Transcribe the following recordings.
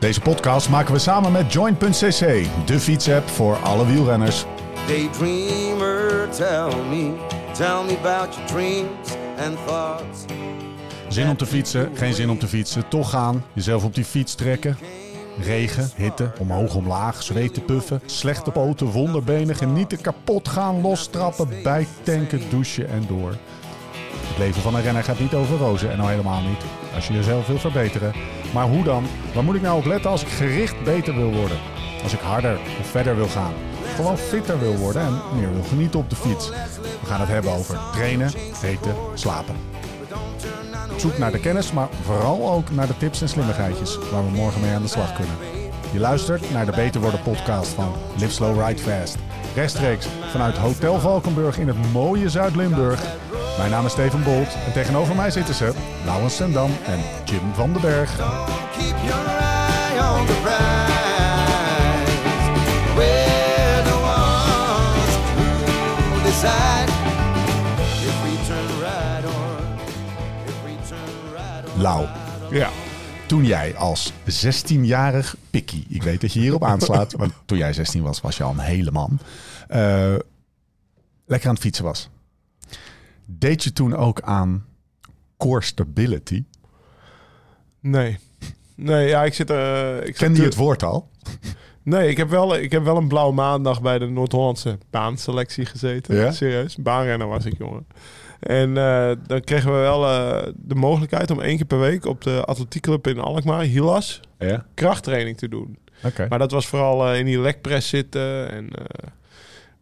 Deze podcast maken we samen met Joint.cc, de fietsapp voor alle wielrenners. Daydreamer, tell me, tell me about your dreams and thoughts. Zin om te fietsen, geen zin om te fietsen, toch gaan, jezelf op die fiets trekken. Regen, hitte, omhoog, omlaag, zweten, puffen, slechte poten, wonderbenen, genieten, kapot gaan, lostrappen, bijtanken, douchen en door. Het leven van een renner gaat niet over rozen en al helemaal niet als je jezelf wil verbeteren. Maar hoe dan? Waar moet ik nou op letten als ik gericht beter wil worden? Als ik harder of verder wil gaan? Gewoon fitter wil worden en meer wil genieten op de fiets. We gaan het hebben over trainen, eten, slapen. Zoek naar de kennis, maar vooral ook naar de tips en slimmigheidjes waar we morgen mee aan de slag kunnen. Je luistert naar de Beter Worden podcast van Live Slow Ride Fast. Rechtstreeks vanuit Hotel Valkenburg in het mooie Zuid-Limburg. Mijn naam is Steven Bolt en tegenover mij zitten ze Laurens Sendam en Jim van den Berg. Lau, Ja. toen jij als 16-jarig pikkie, ik weet dat je hierop aanslaat, want toen jij 16 was, was je al een hele man, eh, lekker aan het fietsen was. Deed je toen ook aan core stability? Nee. Nee, ja, ik zit... eh ik Kende je het woord al? Nee, ik heb, wel, ik heb wel een blauwe maandag bij de Noord-Hollandse baanselectie gezeten. Ja? Serieus, baanrenner was ik, jongen. En eh, dan kregen we wel eh, de mogelijkheid om één keer per week op de atletiekclub in Alkmaar, Hilas, Ja. krachttraining te doen. Oké. Maar dat was vooral eh, in die lekpress zitten en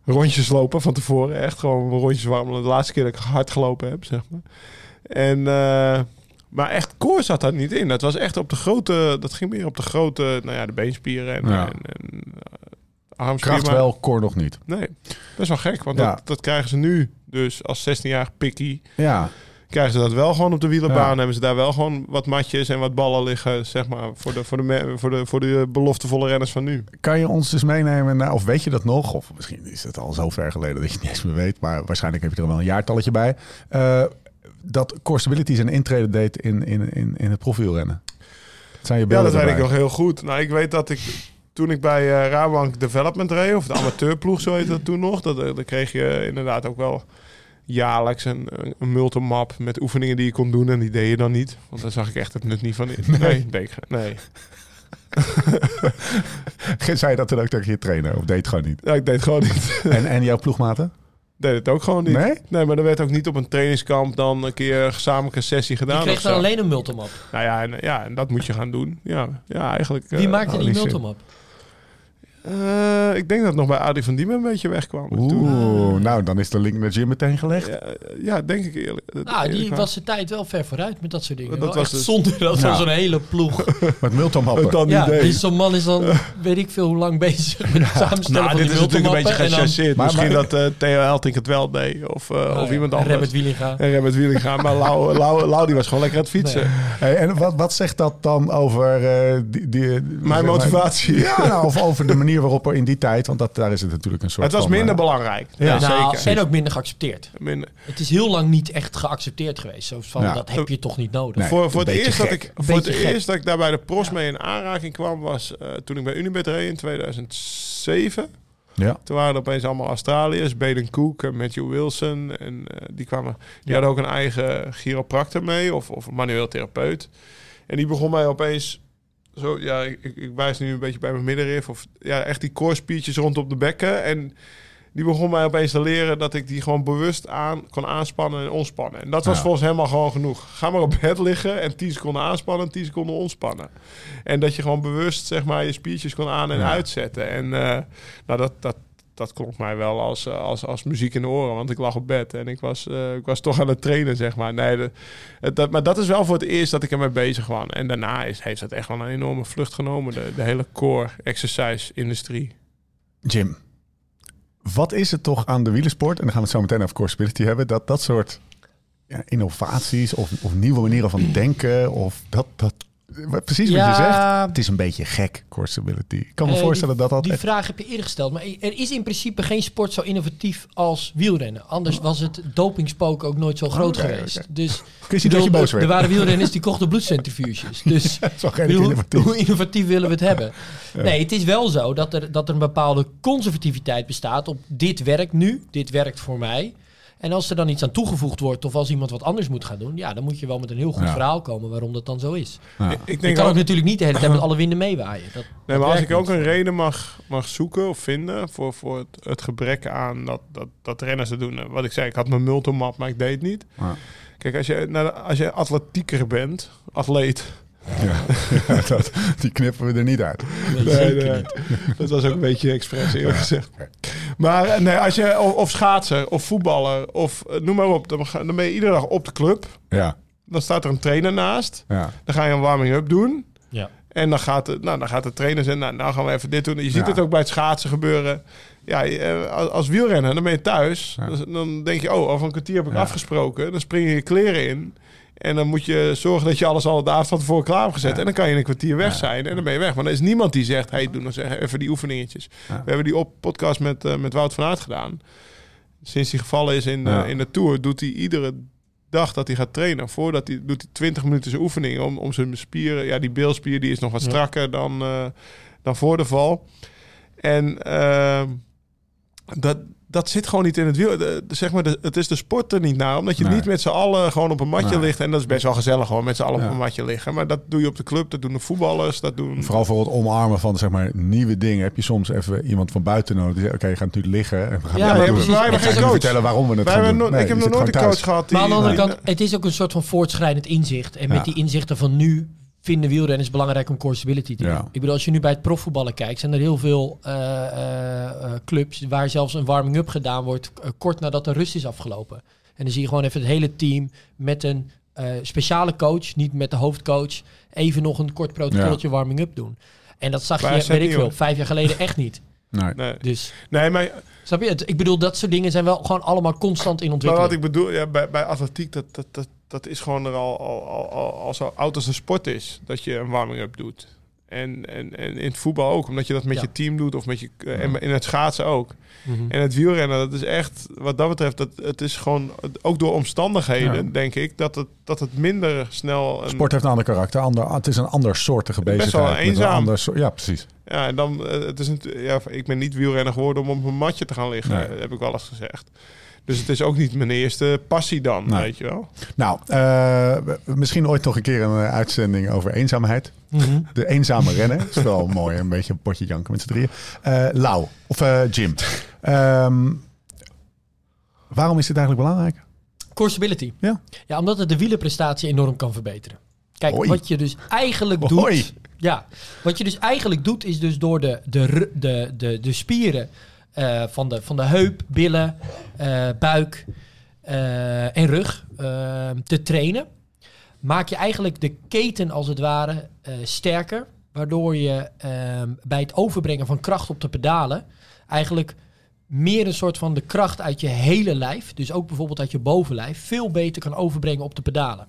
rondjes lopen van tevoren. Echt gewoon rondjes warmelen. De laatste keer dat ik hard gelopen heb, zeg maar. En, maar echt core zat daar niet in. Dat was echt op de grote, dat ging meer op de grote, nou ja, de beenspieren en, Ja. en, en eh, armspieren. Kracht wel, core nog niet. Nee, best wel gek. Want Ja. dat, dat krijgen ze nu dus als 16-jarig pikkie. Ja, Krijgen ze dat wel gewoon op de wielerbaan. Ja. Hebben ze daar wel gewoon wat matjes en wat ballen liggen, zeg maar, voor de, voor de, voor de, voor de beloftevolle renners van nu. kan je ons dus meenemen naar, of weet je dat nog? Of misschien is het al zo ver geleden dat je het niet eens meer weet, maar waarschijnlijk heb je er wel een jaartalletje bij. Eh, dat core stability zijn intrede deed in, in, in, in het profielrennen. Dat zijn je Ja, dat weet ik nog heel goed. Nou, ik weet dat ik toen ik bij eh Rabobank Development reed, of de amateurploeg, zo heette dat toen nog, dat, eh, dan kreeg je inderdaad ook wel jaarlijks een, een multimap met oefeningen die je kon doen en die deed je dan niet. Want daar zag ik echt het nut niet van in. Nee, ge- nee. Zei je dat toen ook tegen je trainer? Of deed het gewoon niet? Ja, ik deed het gewoon niet. En, en jouw ploegmaten? Deed het ook gewoon niet. Nee? Nee, maar er werd ook niet op een trainingskamp dan een keer een gezamenlijke sessie gedaan. Je kreeg dan zo. alleen een multimap. Nou ja en, ja, en dat moet je gaan doen. Ja, ja eigenlijk. Wie eh, maakte die multimap? Eh, ik denk dat het nog bij Adi van Diemen een beetje wegkwam. Toen- Oeh, nou dan is de link naar Jim meteen gelegd. Ja, ja, denk ik eerlijk. Nou, die was de tijd wel ver vooruit met dat soort dingen. Dat Wel was dus- Zonder dat Ja. van zo'n hele ploeg. Met multimappen. dan ja, idee. die zo'n man is dan, weet ik veel hoe lang bezig met het samenstellen Nou, van dit die is natuurlijk een beetje en dan- Misschien maar- dat eh, Theo Eltink het wel deed. Of, eh, of ja, iemand en anders. Remmert Wielinga. En Remmert Wielinga. Maar Lau, Lau, Lau die was gewoon lekker aan het fietsen. Nee. Hey, en wat, wat zegt dat dan over eh, die, die, maar- motivatie. Ja, nou, of over de manier waarop er in die tijd, want dat, daar is het natuurlijk een soort Het was van, minder eh, belangrijk. Ja. Ja, nou, zeker. en ook minder geaccepteerd. Minder. Het is heel lang niet echt geaccepteerd geweest. Zo van, Ja. dat heb je toch niet nodig. Nee. voor voor het, eerst dat, ik, voor het Beetje gek. eerst dat ik daar bij de pros mee in aanraking kwam... was eh, toen ik bij Unibet reed in 2007. Ja. Toen waren er opeens allemaal Australiërs. Baden Cook en Matthew Wilson. En eh, die kwamen... Die hadden ook een eigen chiropractor mee. Of, of een manueel therapeut. En die begon mij opeens... Zo, ja, ik, ik- wijs nu een beetje bij mijn middenrif. Of ja, echt die core spiertjes rondom de bekken. En die begon mij opeens te leren dat ik die gewoon bewust aan kon aanspannen en ontspannen. En dat was Ja. volgens hem al gewoon genoeg. Ga maar op bed liggen en 10 seconden aanspannen en 10 seconden ontspannen. En dat je gewoon bewust zeg maar je spiertjes kon aan en Ja. uitzetten. En eh, nou, dat, dat, dat klonk mij wel als, eh, als, als muziek in de oren, want ik lag op bed en ik was, eh, ik was toch aan het trainen, zeg maar. Nee, de- het- dat, maar dat is wel voor het eerst dat ik ermee bezig was. En daarna is, heeft dat echt wel een enorme vlucht genomen, de, de hele core exercise industrie. Jim, wat is het toch aan de wielersport, en dan gaan we het zo meteen over core stability hebben, dat dat soort ja, innovaties of, of nieuwe manieren van denken, of dat, dat Precies wat je zegt. Het is een beetje gek, core stability. Ik kan me voorstellen dat dat... Die vraag heb je eerder gesteld. Maar er is in principe geen sport zo innovatief als wielrennen. Anders was het dopingspook ook nooit zo groot Oké, geweest. Dus dat je er waren wielrenners die kochten bloedcentrifuges. Dus bedoel, innovatief. hoe innovatief willen we het hebben? Nee, het is wel zo dat er, dat er een bepaalde conservativiteit bestaat op dit werkt nu, dit werkt voor mij. En als er dan iets aan toegevoegd wordt of als iemand wat anders moet gaan doen, ja, dan moet je wel met een heel goed Ja. verhaal komen waarom dat dan zo is. Ja. Ik Je denk kan ook natuurlijk niet de hele tijd met alle winden meewaaien. Dat, nee, dat maar als ik ook een reden mag, mag zoeken of vinden voor, voor het, het gebrek aan dat, dat, dat renners het doen. eh, Wat ik zei, ik had mijn multimap, maar ik deed het niet. Ja. Kijk, als je, als je atletieker bent, atleet, Ja. Ja, dat, die knippen we er niet uit. Nee, Nee, zeker nee. niet. Dat was ook een beetje expres, eerlijk gezegd. Maar eh, nee, als je, of, of schaatser, of voetballer, of eh, noem maar op. Dan, ga- dan ben je iedere dag op de club. Ja, Dan staat er een trainer naast. ja. Dan ga je een warming-up doen. Ja. En dan gaat, de, nou, dan gaat de trainer zeggen, nou, nou gaan we even dit doen. Je ziet Ja. het ook bij het schaatsen gebeuren. Ja, eh, als, als wielrenner, dan ben je thuis. Ja. Dus dan denk je, oh, over een kwartier heb ik Ja. afgesproken. Dan spring je je kleren in. En dan moet je zorgen dat je alles al de avond van tevoren klaar hebt gezet. Ja. En dan kan je in een kwartier weg zijn. En dan ben je weg. Maar er is niemand die zegt, hey, doe nog even die oefeningetjes. We hebben die op podcast met, eh, met Wout van Aert gedaan. Sinds hij gevallen is in, eh, in de Tour, doet hij iedere dag dat hij gaat trainen. Voordat hij doet hij 20 minuten zijn oefening om, om zijn spieren. Ja, die beelspier die is nog wat Ja. strakker dan, eh, dan voor de val. En ehm, dat, dat zit gewoon niet in het wiel. De- zeg maar, de, het is de sport er niet naar. Omdat je Nee. niet met z'n allen gewoon op een matje Nee. ligt. En dat is best wel gezellig gewoon met z'n allen Ja. op een matje liggen. Maar dat doe je op de club. Dat doen de voetballers. Dat doen... Vooral voor het omarmen van zeg maar, nieuwe dingen heb je soms even iemand van buiten nodig. Die zegt, oké, je gaat natuurlijk liggen. En we gaan Ja, het maar doen. precies. Wij hebben En geen coach. vertellen waarom we het Wij gaan hebben doen. no- Nee, ik heb nog nooit een coach thuis. gehad die... Maar aan de andere kant, het is ook een soort van voortschrijdend inzicht. En Ja. met die inzichten van nu vinden wielrenners belangrijk om core stability te doen. Ja. Ik bedoel, als je nu bij het profvoetballen kijkt, zijn er heel veel eh, eh, eh, clubs waar zelfs een warming-up gedaan wordt kort nadat de rust is afgelopen. En dan zie je gewoon even het hele team met een eh, speciale coach, niet met de hoofdcoach, even nog een kort protocolletje warming-up doen. En dat zag Maar je, weet ik veel, vijf jaar geleden echt niet. Nee. Nee. Dus, nee, maar snap je het? Ik bedoel, dat soort dingen zijn wel gewoon allemaal constant in Maar ontwikkeling. wat ik bedoel, ja, bij, bij atletiek, dat, dat, dat, dat is gewoon er al, al, al, al, al zo oud als een sport is, dat je een warming-up doet. En, en, en in het voetbal ook, omdat je dat met Ja. je team doet of met je, eh, en in het schaatsen ook. Mhm. En het wielrennen, dat is echt, wat dat betreft, dat, het is gewoon, ook door omstandigheden, Ja. denk ik, dat het, dat het minder snel... Een, Sport heeft een ander karakter. Ander, het is een ander soortige Best wel bezigheid. met een eenzaam. ander soort- ja, precies. Ja, en dan, eh, het is een, ja, ik ben niet wielrenner geworden om op een matje te gaan liggen, Nee. heb ik wel eens gezegd. Dus het is ook niet mijn eerste passie dan, Nee. weet je wel. Nou, eh, misschien ooit nog een keer een eh, uitzending over eenzaamheid. Mhm. De eenzame renner. Dat is wel mooi. Een beetje een potje janken met z'n drieën. Eh Lau, of Jim. Ehm, waarom is dit eigenlijk belangrijk? Core stability. Ja. Ja, omdat het de wielerprestatie enorm kan verbeteren. Kijk, Hoi. wat je dus eigenlijk Hoi. doet... Ja, wat je dus eigenlijk doet is dus door de, de, de, de, de spieren eh, van, de, van de heup, billen, eh, buik eh, en rug te trainen... maak je eigenlijk de keten als het ware sterker... waardoor je eh, bij het overbrengen van kracht op de pedalen... eigenlijk meer een soort van de kracht uit je hele lijf, dus ook bijvoorbeeld uit je bovenlijf, veel beter kan overbrengen op de pedalen.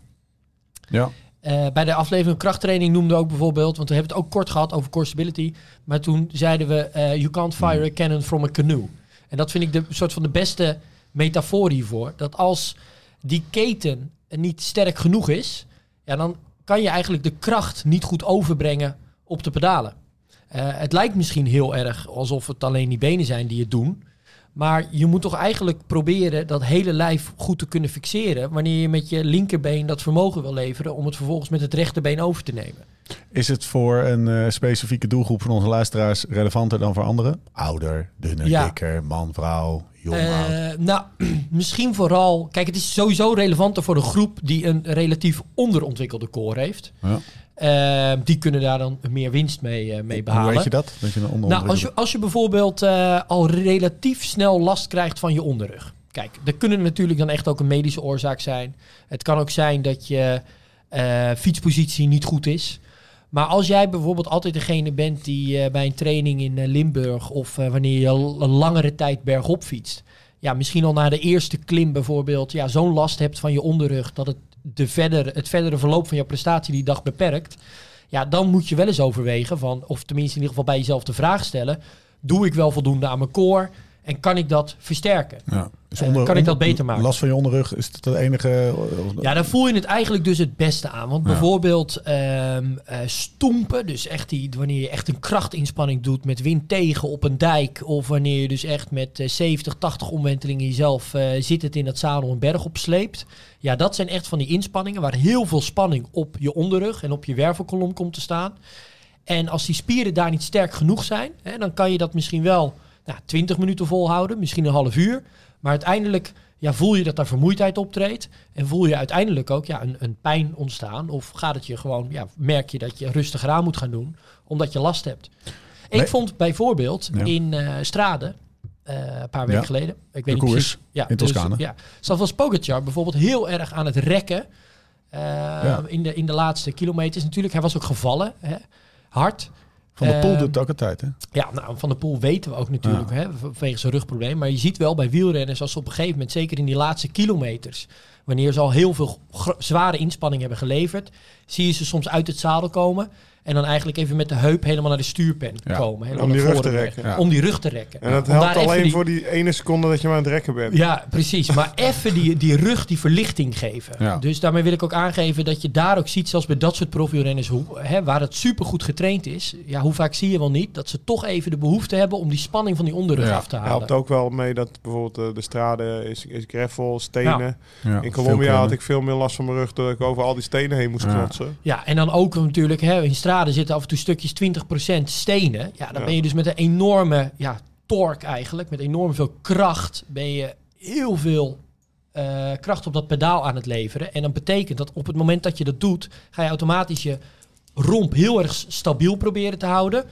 Ja. Eh, bij de aflevering krachttraining noemden we ook bijvoorbeeld, want we hebben het ook kort gehad over core stability, maar toen zeiden we, eh, you can't fire a cannon from a canoe. En dat vind ik de soort van de beste metafoor hiervoor. Dat als die keten niet sterk genoeg is, ja, dan kan je eigenlijk de kracht niet goed overbrengen op de pedalen. Eh, het lijkt misschien heel erg alsof het alleen die benen zijn die het doen. Maar je moet toch eigenlijk proberen dat hele lijf goed te kunnen fixeren. wanneer je met je linkerbeen dat vermogen wil leveren. om het vervolgens met het rechterbeen over te nemen. Is het voor een eh, specifieke doelgroep van onze luisteraars relevanter dan voor anderen? Ouder, dunner, Ja. dikker, man, vrouw, jong. Eh, nou, misschien vooral. Kijk, het is sowieso relevanter voor een groep die een relatief onderontwikkelde core heeft. Ja. Eh, die kunnen daar dan meer winst mee, eh, mee Hoe behalen. weet je dat? Dat je een Nou, als je, als je bijvoorbeeld al relatief snel last krijgt van je onderrug. Kijk, dat kunnen natuurlijk dan echt ook een medische oorzaak zijn. Het kan ook zijn dat je fietspositie niet goed is. Maar als jij bijvoorbeeld altijd degene bent die eh, bij een training in eh, Limburg... of eh, wanneer je een langere tijd bergop fietst... ja, misschien al na de eerste klim bijvoorbeeld... ja, zo'n last hebt van je onderrug... dat het de verder, het verdere verloop van jouw prestatie die dag beperkt. Ja, dan moet je wel eens overwegen van, of tenminste in ieder geval bij jezelf de vraag stellen. Doe ik wel voldoende aan mijn core? En kan ik dat versterken? Ja. Eh, kan ik dat beter maken? Last van je onderrug, is het het enige... of- Ja, dan voel je het eigenlijk dus het beste aan. Want Ja. bijvoorbeeld ehm eh, stoempen, dus echt die, wanneer je echt een krachtinspanning doet met wind tegen op een dijk. Of wanneer je dus echt met eh, 70, 80 omwentelingen jezelf eh zittend in dat zadel een berg opsleept. Ja, dat zijn echt van die inspanningen waar heel veel spanning op je onderrug en op je wervelkolom komt te staan. En als die spieren daar niet sterk genoeg zijn, hè, dan kan je dat misschien wel nou, 20 minuten volhouden, misschien een half uur. Maar uiteindelijk ja, voel je dat daar vermoeidheid optreedt. En voel je uiteindelijk ook ja, een, een pijn ontstaan. Of gaat het je gewoon, ja, merk je dat je rustiger aan moet gaan doen, omdat je last hebt. Ik vond bijvoorbeeld Ja. in eh Strade, eh, een paar weken Ja. geleden. Ik weet De niet precies. Ja, in dus, Toscane. ja. Zat Pogacar bijvoorbeeld heel erg aan het rekken. eh, Ja. in, de, in de laatste kilometers natuurlijk. Hij was ook gevallen. Hè? Hard. Van de Poel Ehm, doet het ook altijd, hè? Ja, nou, Van der Poel weten we ook natuurlijk, hè, vanwege zijn rugprobleem. Maar je ziet wel bij wielrenners, als ze op een gegeven moment, zeker in die laatste kilometers, wanneer ze al heel veel zware inspanning hebben geleverd, zie je ze soms uit het zadel komen en dan eigenlijk even met de heup helemaal naar de stuurpen Ja. komen. Om die rug te rekken. Ja. Om die rug te rekken. En dat helpt alleen die- voor die ene seconde dat je maar aan het rekken bent. Ja, precies. Maar even die, die rug, die verlichting geven. Ja. Dus daarmee wil ik ook aangeven dat je daar ook ziet, zelfs bij dat soort profielrenners, hoe, hè, waar het supergoed getraind is. Ja, hoe vaak zie je wel niet dat ze toch even de behoefte hebben om die spanning van die onderrug Ja. af te halen. Helpt ook wel mee dat bijvoorbeeld eh, de strade is, is gravel, stenen. Ja, In Colombia had ik veel meer last van mijn rug doordat ik over al die stenen heen moest Ja. klotsen. Ja, en dan ook natuurlijk, hè, in zitten af en toe stukjes 20% stenen. Ja, dan Ja. ben je dus met een enorme ja, torque eigenlijk, met enorm veel kracht, ben je heel veel eh, kracht op dat pedaal aan het leveren. En dat betekent dat op het moment dat je dat doet, ga je automatisch je romp heel erg stabiel proberen te houden.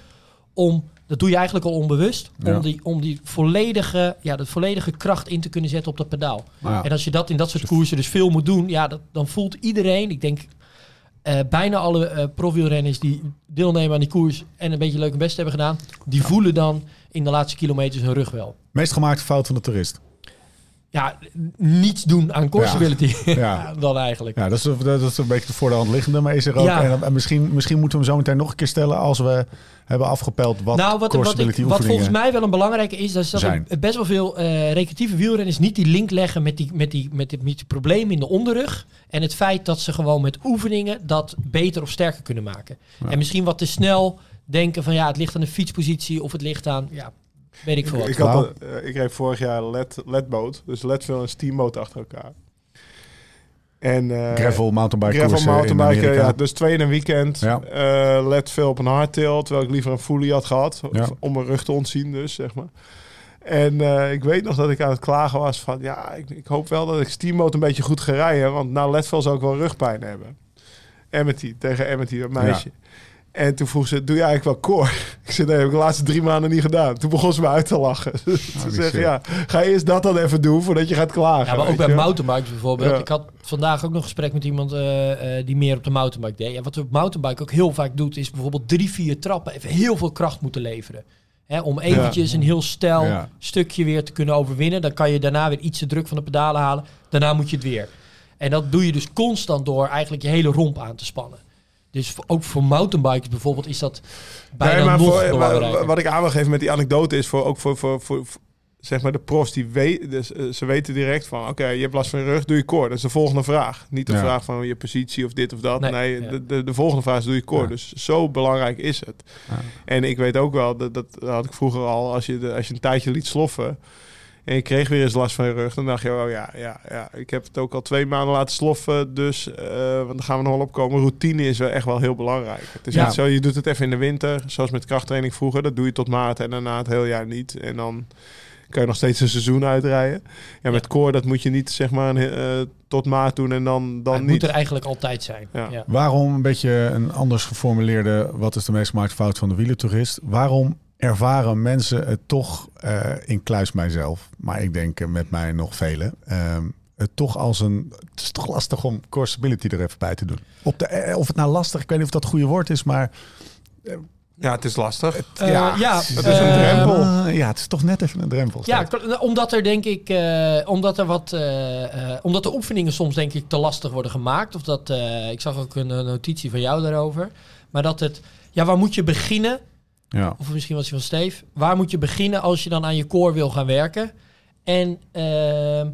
Om, dat doe je eigenlijk al onbewust, Ja. om, die, om die volledige, ja, de volledige kracht in te kunnen zetten op dat pedaal. Ja. En als je dat in dat soort koersen dus veel moet doen, ja, dat, dan voelt iedereen, ik denk eh, bijna alle eh profielrenners die deelnemen aan die koers en een beetje leuk best hebben gedaan, die voelen dan in de laatste kilometers hun rug wel. Meest gemaakte fout van de toerist. Ja, niets doen aan core Ja. dan eigenlijk. Ja, dat is, dat is een beetje de voor de hand liggende, maar is er ook. En, en misschien, misschien moeten we hem zo meteen nog een keer stellen als we hebben afgepeld wat nou, wat, wat, ik, wat volgens mij wel een belangrijke is, dat is dat zijn. er best wel veel eh, recreatieve wielrenners niet die link leggen met die, met, die, met, die, met die problemen in de onderrug. En het feit dat ze gewoon met oefeningen dat beter of sterker kunnen maken. Ja. En misschien wat te snel denken van ja, het ligt aan de fietspositie of het ligt aan, ja, weet ik veel wat. Ik, had, eh, ik reed vorig jaar led, ledboot, dus ledveel en steamboot achter elkaar. En, eh, gravel mountainbike Gravel mountainbiken, ja, dus twee in een weekend. Ja. Eh, let veel op een hardtail, terwijl ik liever een fully had gehad. Ja. Om mijn rug te ontzien dus, zeg maar. En eh, ik weet nog dat ik aan het klagen was van... Ja, ik, ik hoop wel dat ik steamboat een beetje goed ga rijden. Want na Letvel zou ik wel rugpijn hebben. Amity, tegen Amity, dat meisje. En toen vroeg ze, doe je eigenlijk wel core? Ik zei, nee, heb ik de laatste drie maanden niet gedaan. Toen begon ze me uit te lachen. Ze die zeggen, ja, ga eerst dat dan even doen voordat je gaat klagen. Ja, maar ook bij mountainbikes bijvoorbeeld. Ja. Ik had vandaag ook nog een gesprek met iemand eh, eh, die meer op de mountainbike deed. Ja, wat we op mountainbike ook heel vaak doet, is bijvoorbeeld drie, vier trappen even heel veel kracht moeten leveren. Hè, om eventjes een heel stijl Ja. stukje weer te kunnen overwinnen. Dan kan je daarna weer iets te druk van de pedalen halen. Daarna moet je het weer. En dat doe je dus constant door eigenlijk je hele romp aan te spannen. Dus ook voor mountainbikers bijvoorbeeld is dat bijna Nee, maar nog voor- belangrijker. wa- wat ik aan wil geven met die anekdote is voor ook voor, voor, voor, voor, zeg maar de profs die weten, dus, eh, ze weten direct van oké, je hebt last van je rug, doe je core. Dat is de volgende vraag. Niet de Ja. vraag van je positie of dit of dat. Nee, Nee, ja. de, de, de volgende vraag is doe je core. Ja. Dus zo belangrijk is het. Ja. En ik weet ook wel, dat, dat had ik vroeger al, als je, de, als je een tijdje liet sloffen en je kreeg weer eens last van je rug, dan dacht je, oh ja, ja, ja, ik heb het ook al twee maanden laten sloffen, dus eh, want dan gaan we nog wel opkomen. Routine is wel echt wel heel belangrijk. Het is Ja. niet zo, je doet het even in de winter, zoals met krachttraining vroeger, dat doe je tot maart en daarna het hele jaar niet. En dan kan je nog steeds een seizoen uitrijden. Ja, met core, dat moet je niet zeg maar een, eh, tot maart doen en dan, dan het niet. moet er eigenlijk altijd zijn. Ja. Ja. Waarom een beetje een anders geformuleerde, wat is de meest gemaakte fout van de wielertoerist? Waarom ervaren mensen het toch, eh, in kluis mijzelf, maar ik denk eh, met mij nog velen, ehm, het toch als een, het is toch lastig om core stability er even bij te doen. Op de, eh, of het nou lastig, ik weet niet of dat het goede woord is, maar Ja, het is lastig. Eh, ja, het is een drempel. Ja, het is toch net even een drempel. Ja, omdat er denk ik, eh, omdat er wat, eh, eh, omdat de oefeningen soms denk ik te lastig worden gemaakt. Of dat, eh, ik zag ook een notitie van jou daarover. Maar dat het, ja, waar moet je beginnen? Ja. Of misschien was die van Steve. Waar moet je beginnen als je dan aan je core wil gaan werken? En ehm,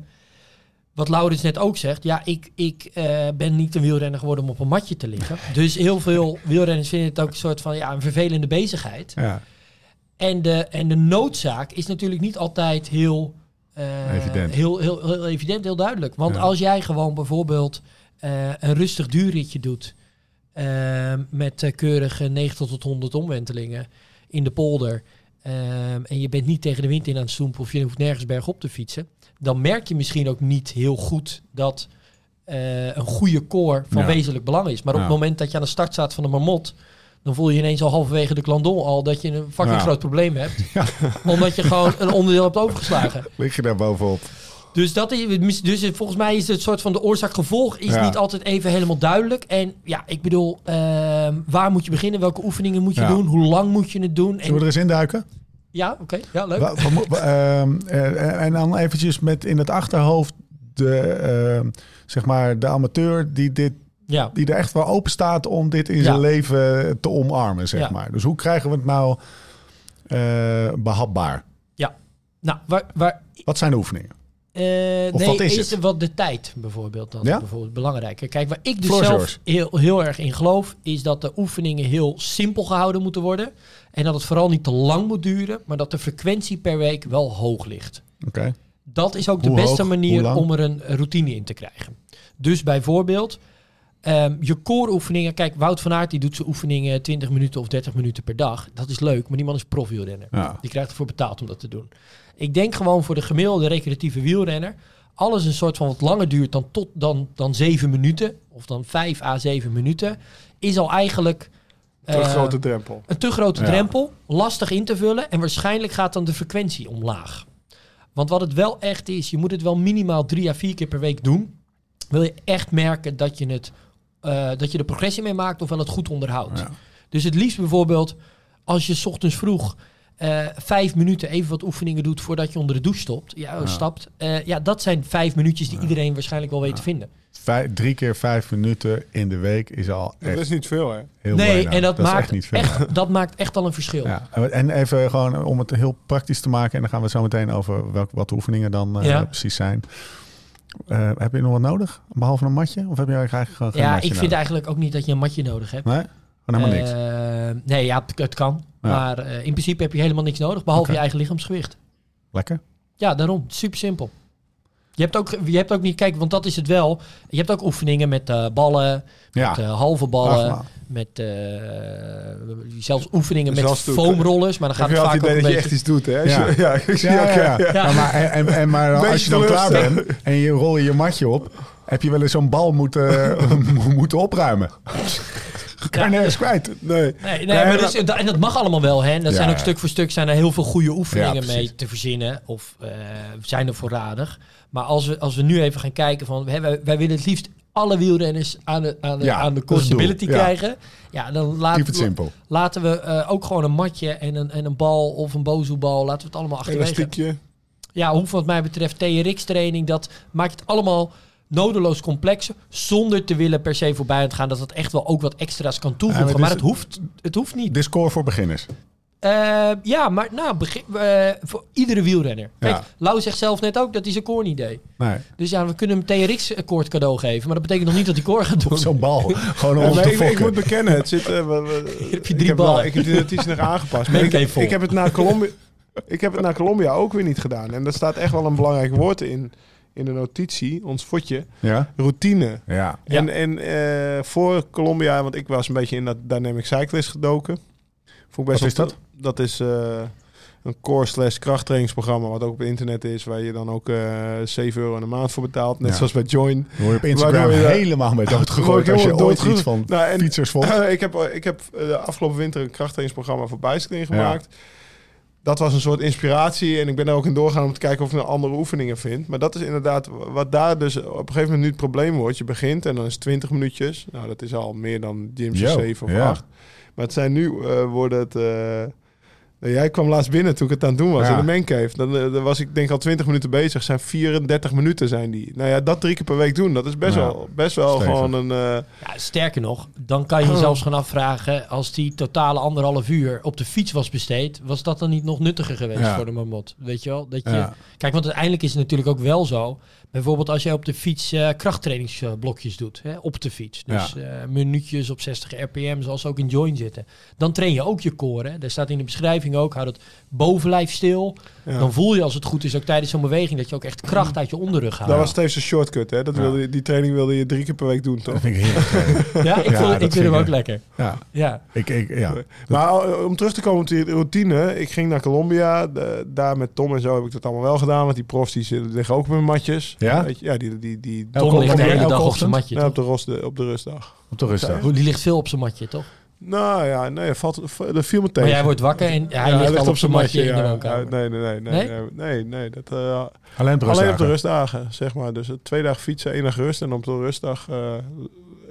wat Laurens net ook zegt, ja, ik, ik eh, ben niet een wielrenner geworden om op een matje te liggen. Dus heel veel wielrenners vinden het ook een soort van ja, een vervelende bezigheid. Ja. En de, en de noodzaak is natuurlijk niet altijd heel, eh, Evident. Heel, heel, heel evident, heel duidelijk. Want Ja. als jij gewoon bijvoorbeeld eh, een rustig duurritje doet met keurige 90 tot 100 omwentelingen in de polder. eh, en je bent niet tegen de wind in aan het stoempen of je hoeft nergens bergop te fietsen. Dan merk je misschien ook niet heel goed dat eh, een goede core van Ja. wezenlijk belang is. Maar op het moment dat je aan de start staat van de marmot, dan voel je ineens al halverwege de klandon al dat je een fucking Ja. groot probleem hebt. Omdat je gewoon een onderdeel hebt overgeslagen. Lig je daar bovenop? Dus, dat is, dus volgens mij is het soort van de oorzaak-gevolg is Ja. niet altijd even helemaal duidelijk. En ja, ik bedoel, ehm, waar moet je beginnen? Welke oefeningen moet je Ja. doen? Hoe lang moet je het doen? Zullen we er eens induiken? ja, oké. Ja, leuk. Wa- ehm, eh, en dan eventjes met in het achterhoofd de, ehm, zeg maar de amateur die, dit, Ja. die er echt wel open staat om dit in Ja. zijn leven te omarmen, zeg Ja. maar. Dus hoe krijgen we het nou eh, behapbaar? Nou, waar, waar, Wat zijn de oefeningen? Of nee, wat is wat de tijd bijvoorbeeld. Dat Ja? bijvoorbeeld belangrijker. Kijk, waar ik dus Floor zelf heel, heel erg in geloof, is dat de oefeningen heel simpel gehouden moeten worden. En dat het vooral niet te lang moet duren, maar dat de frequentie per week wel hoog ligt. Oké. Dat is ook de beste hoog? Manier om er een routine in te krijgen. Dus bijvoorbeeld, ehm, je core oefeningen. Kijk, Wout van Aert die doet zijn oefeningen 20 minuten of 30 minuten per dag. Dat is leuk, maar die man is profielrenner. Ja. Die krijgt ervoor betaald om dat te doen. Ik denk gewoon voor de gemiddelde recreatieve wielrenner... alles een soort van wat langer duurt dan, tot, dan, dan 7 minuten... of dan 5 à 7 minuten... is al eigenlijk... Te eh, grote drempel. een te grote Ja. drempel, lastig in te vullen en waarschijnlijk gaat dan de frequentie omlaag. Want wat het wel echt is, je moet het wel minimaal drie à vier keer per week doen. Wil je echt merken dat je, het, eh, dat je de progressie mee maakt of wel het goed onderhoudt. Ja. Dus het liefst bijvoorbeeld als je 's ochtends vroeg eh, vijf minuten even wat oefeningen doet voordat je onder de douche stopt, ja, Ja. stapt. Eh, ja, dat zijn vijf minuutjes die iedereen waarschijnlijk wel weet te vinden. Vijf, drie keer vijf minuten in de week is al Dat echt is niet veel, hè? heel nee, en dat, maakt echt niet veel. echt, dat maakt echt al een verschil. Ja, en even gewoon om het heel praktisch te maken. En dan gaan we zo meteen over welk, wat de oefeningen dan eh, Ja. precies zijn. Eh, heb je nog wat nodig? Behalve een matje? Of heb je eigenlijk gewoon geen Ja, matje ik vind nodig? eigenlijk ook niet dat je een matje nodig hebt. Nee? Gewoon helemaal niks. Eh, nee, ja, het, het kan. Ja. Maar eh, in principe heb je helemaal niks nodig, behalve je eigen lichaamsgewicht. Lekker. Ja, daarom. Super simpel. Je hebt, ook, je hebt ook niet, kijk, want dat is het wel. Je hebt ook oefeningen met eh, ballen, Ja. met eh, halve ballen, Ach, met eh, zelfs oefeningen met foamrollers. Maar dan gaat het je vaak wel ook een dat je beetje... echt iets doet, hè? Als Ja. je- ja, ik zie Ja, ook, ja, ja. Ja. Ja, maar, en, en, maar Beetje als je dan klaar bent en je rol je je matje op, heb je wel eens zo'n bal moeten, moeten opruimen. Nergens kwijt. Nee. Nee, nee, maar dus, en dat mag allemaal wel. Hè? En dat zijn ook stuk voor stuk zijn er heel veel goede oefeningen mee te verzinnen. Of eh, zijn er voorradig. Maar als we, als we nu even gaan kijken van... Hè, wij, wij willen het liefst alle wielrenners aan de, aan de, Ja, aan de Ja. krijgen. Ja, dan laten, simpel. laten we eh, ook gewoon een matje en een, en een bal of een bozoebal... laten we het allemaal achterwege. Elastiekje. Ja, hoe wat mij betreft TRX-training, dat maakt het allemaal nodeloos complexer. Zonder te willen per se voorbij te gaan dat het echt wel ook wat extra's kan toevoegen. Ja, maar maar het, hoeft, het hoeft niet. Discord voor beginners. Eh, ja, maar nou, begin, eh, voor iedere wielrenner. Kijk, Ja. Lau zegt zelf net ook dat hij zijn core niet deed. Nee. Dus ja, we kunnen hem TRX-akkoord cadeau geven. Maar dat betekent nog niet dat hij core gaat doen. Zo'n bal. Gewoon om te ik, ik moet bekennen, het zit... we- heb je ik drie heb ballen. Ik heb die notitie nog aangepast. Maar ik heb het naar Colombia... Ik heb het naar Colombia ook weer niet gedaan. En daar staat echt wel een belangrijk woord in, in de notitie, ons fotje. Ja? Routine. Ja. Ja. En, en eh, voor Colombia, want ik was een beetje in dat Dynamic Cyclist gedoken. Vond ik best Wat is wel- dat? Dat is eh, een core slash krachttrainingsprogramma, wat ook op internet is, waar je dan ook eh 7 euro in de maand voor betaalt. Net Ja. zoals bij Join. Word je op Instagram je- helemaal mee doodgegooid als je ooit iets van Nou, en- fietsers vond. ik heb, ik heb de afgelopen winter een krachttrainingsprogramma voor bicycling gemaakt. Dat was een soort inspiratie en ik ben er ook in doorgaan om te kijken of ik nog andere oefeningen vind. Maar dat is inderdaad wat daar dus op een gegeven moment nu het probleem wordt. Je begint en dan is het 20 minuutjes. Nou, dat is al meer dan Yo, 7 of ja. 8. Maar het zijn nu, eh, worden het... eh, jij kwam laatst binnen toen ik het aan het doen was Ja. in de mancave. Dan, eh, dan was ik denk al 20 minuten bezig. Zijn 34 minuten zijn die. Nou ja, dat drie keer per week doen, dat is best Ja. wel, best wel Stevig. gewoon een... eh, Ja, sterker nog, dan kan je je zelfs gaan afvragen... als die totale anderhalf uur op de fiets was besteed... was dat dan niet nog nuttiger geweest Ja. voor de mamot? Weet je wel? Dat je, Ja. Kijk, want uiteindelijk is het natuurlijk ook wel zo... bijvoorbeeld als jij op de fiets eh, krachttrainingsblokjes doet... Hè, op de fiets, dus eh, minuutjes op 60 rpm... zoals ze ook in Join zitten... dan train je ook je core. Hè. Daar staat in de beschrijving ook... hou het bovenlijf stil. ja. Dan voel je als het goed is ook tijdens zo'n beweging... dat je ook echt kracht uit je onderrug haalt. Dat was steeds een shortcut, hè? Dat Ja. wilde je, die training wilde je drie keer per week doen, toch? Dat vind ik heerlijk. Ja, ik, Ja, vond, ik vind vind hem ook lekker. ja, Ja. ik, ik, ja. Maar eh, om terug te komen op die routine. Ik ging naar Colombia. De- daar met Tom en zo heb ik dat allemaal wel gedaan. Want die profs die zitten- liggen ook op hun matjes. Ja? Weet je, ja, die, die, die, Elke Tom ligt de ochtend- hele dag op ochtend? zijn matje, op, de de, op de rustdag. Op de rustdag. Die ligt veel op zijn matje, toch? Nou ja, nee, valt, dat viel me tegen. Maar jij wordt wakker en hij Ja, ligt al op zijn matje in de woonkamer. Nee, nee, nee, nee, Nee? nee, dat, eh, Alleen op de alleen op de rustdagen. zeg maar. Dus eh, twee dagen fietsen, één dag rust. En op de rustdag eh,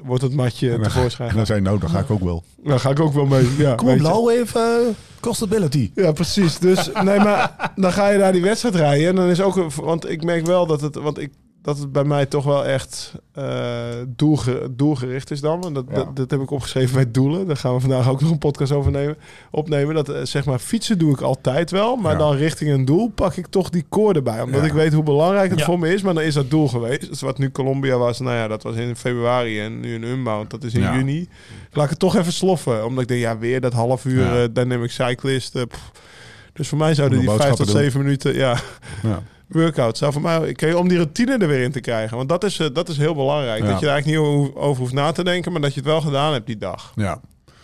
wordt het matje En dan- tevoorschijn. En dan zei nou, dan ga ik ook wel. Dan ga ik ook wel mee. Ja, Kom op, je. Lau, even uh, costability. Ja, precies. Dus nee, maar dan ga je daar die wedstrijd rijden. En dan is ook, een- want ik merk wel dat het, want ik, dat het bij mij toch wel echt eh, doelge- doelgericht is dan. En dat, Ja. dat, dat heb ik opgeschreven bij doelen. Daar gaan we vandaag ook nog een podcast over nemen, opnemen. Dat eh, zeg maar fietsen doe ik altijd wel, maar Ja. dan richting een doel pak ik toch die koor erbij, omdat Ja. ik weet hoe belangrijk het Ja. voor me is. Maar dan is dat doel geweest. Dus wat nu Colombia was, nou ja, dat was in februari en nu een unbound, dat is in Ja. juni. Laat ik het toch even sloffen, omdat ik denk, ja, weer dat half uur Ja. eh, dynamic cyclist. eh, pff. dus voor mij zouden die vijf tot zeven minuten, ja, Ja. Workout zou voor mij, kijk, om die routine er weer in te krijgen. Want dat is, eh, dat is heel belangrijk. Ja. Dat je er eigenlijk niet over, over hoeft na te denken, maar dat je het wel gedaan hebt die dag. Ja.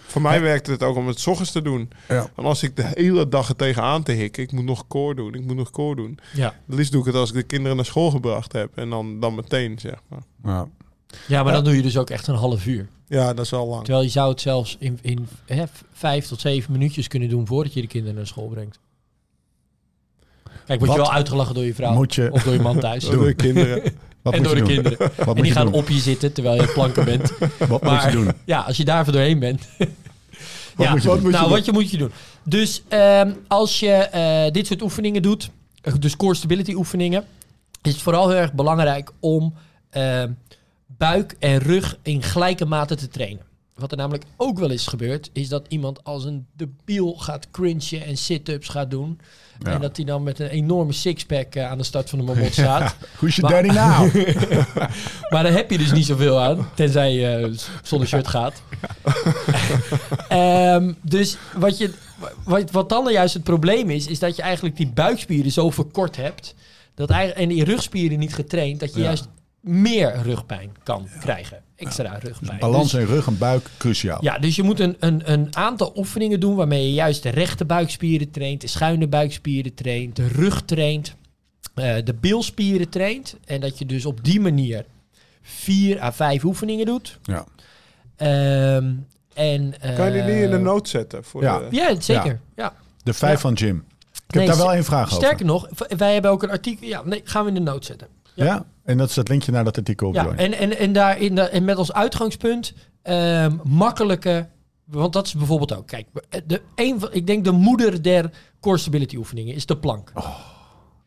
Voor mij werkte het ook om het 's ochtends te doen. Ja. Want als ik de hele dag er tegenaan te hikken, ik moet nog core doen, ik moet nog core doen. Ja. Het liefst doe ik het als ik de kinderen naar school gebracht heb. En dan, dan meteen, zeg maar. Ja. ja, maar dan doe je dus ook echt een half uur. Ja, dat is al lang. Terwijl je zou het zelfs in, in hè, vijf tot zeven minuutjes kunnen doen voordat je de kinderen naar school brengt. Kijk, word je wel uitgelachen door je vrouw je- of door je man thuis. Door de kinderen. Wat en door je de doen? kinderen. Wat En die je gaan doen? op je zitten terwijl je planken bent. Wat moet je doen? Ja, als je daar even doorheen bent. Wat ja, moet je wat je nou, doen? wat je moet je doen. Dus ehm, als je eh, dit soort oefeningen doet, eh, dus core stability oefeningen, is het vooral heel erg belangrijk om ehm, buik en rug in gelijke mate te trainen. Wat er namelijk ook wel eens gebeurt, is dat iemand als een debiel gaat cringen en sit-ups gaat doen. Ja. En dat hij dan met een enorme sixpack eh, aan de start van de mamot staat. Who's your Maar- daddy now? Maar daar heb je dus niet zoveel aan, tenzij je z- zonder shirt gaat. Ehm, dus wat, je, wat, wat dan juist het probleem is, is dat je eigenlijk die buikspieren zo verkort hebt. Dat eigenlijk, en die rugspieren niet getraind, dat je juist meer rugpijn kan krijgen. Extra rugpijn. Balans Dus- in rug en buik, cruciaal. ja, dus je moet een, een, een aantal oefeningen doen waarmee je juist de rechte buikspieren traint, de schuine buikspieren traint, de rug traint, eh, de bilspieren traint. En dat je dus op die manier vier à vijf oefeningen doet. Ja. Ehm, en, Kan je die in de eh, nood zetten? Voor ja. de- Ja, zeker. Ja. De vijf Ja. van Jim. Ik heb daar wel één vraag over. Sterker nog, wij hebben ook een artikel. Ja, nee, gaan we in de noot zetten. Ja. En dat is het linkje naar dat artikel op Ja, en, en, en, daar in de, en met als uitgangspunt ehm, makkelijke. Want dat is bijvoorbeeld ook. Kijk, de, een ik denk de moeder der core stability oefeningen is de plank.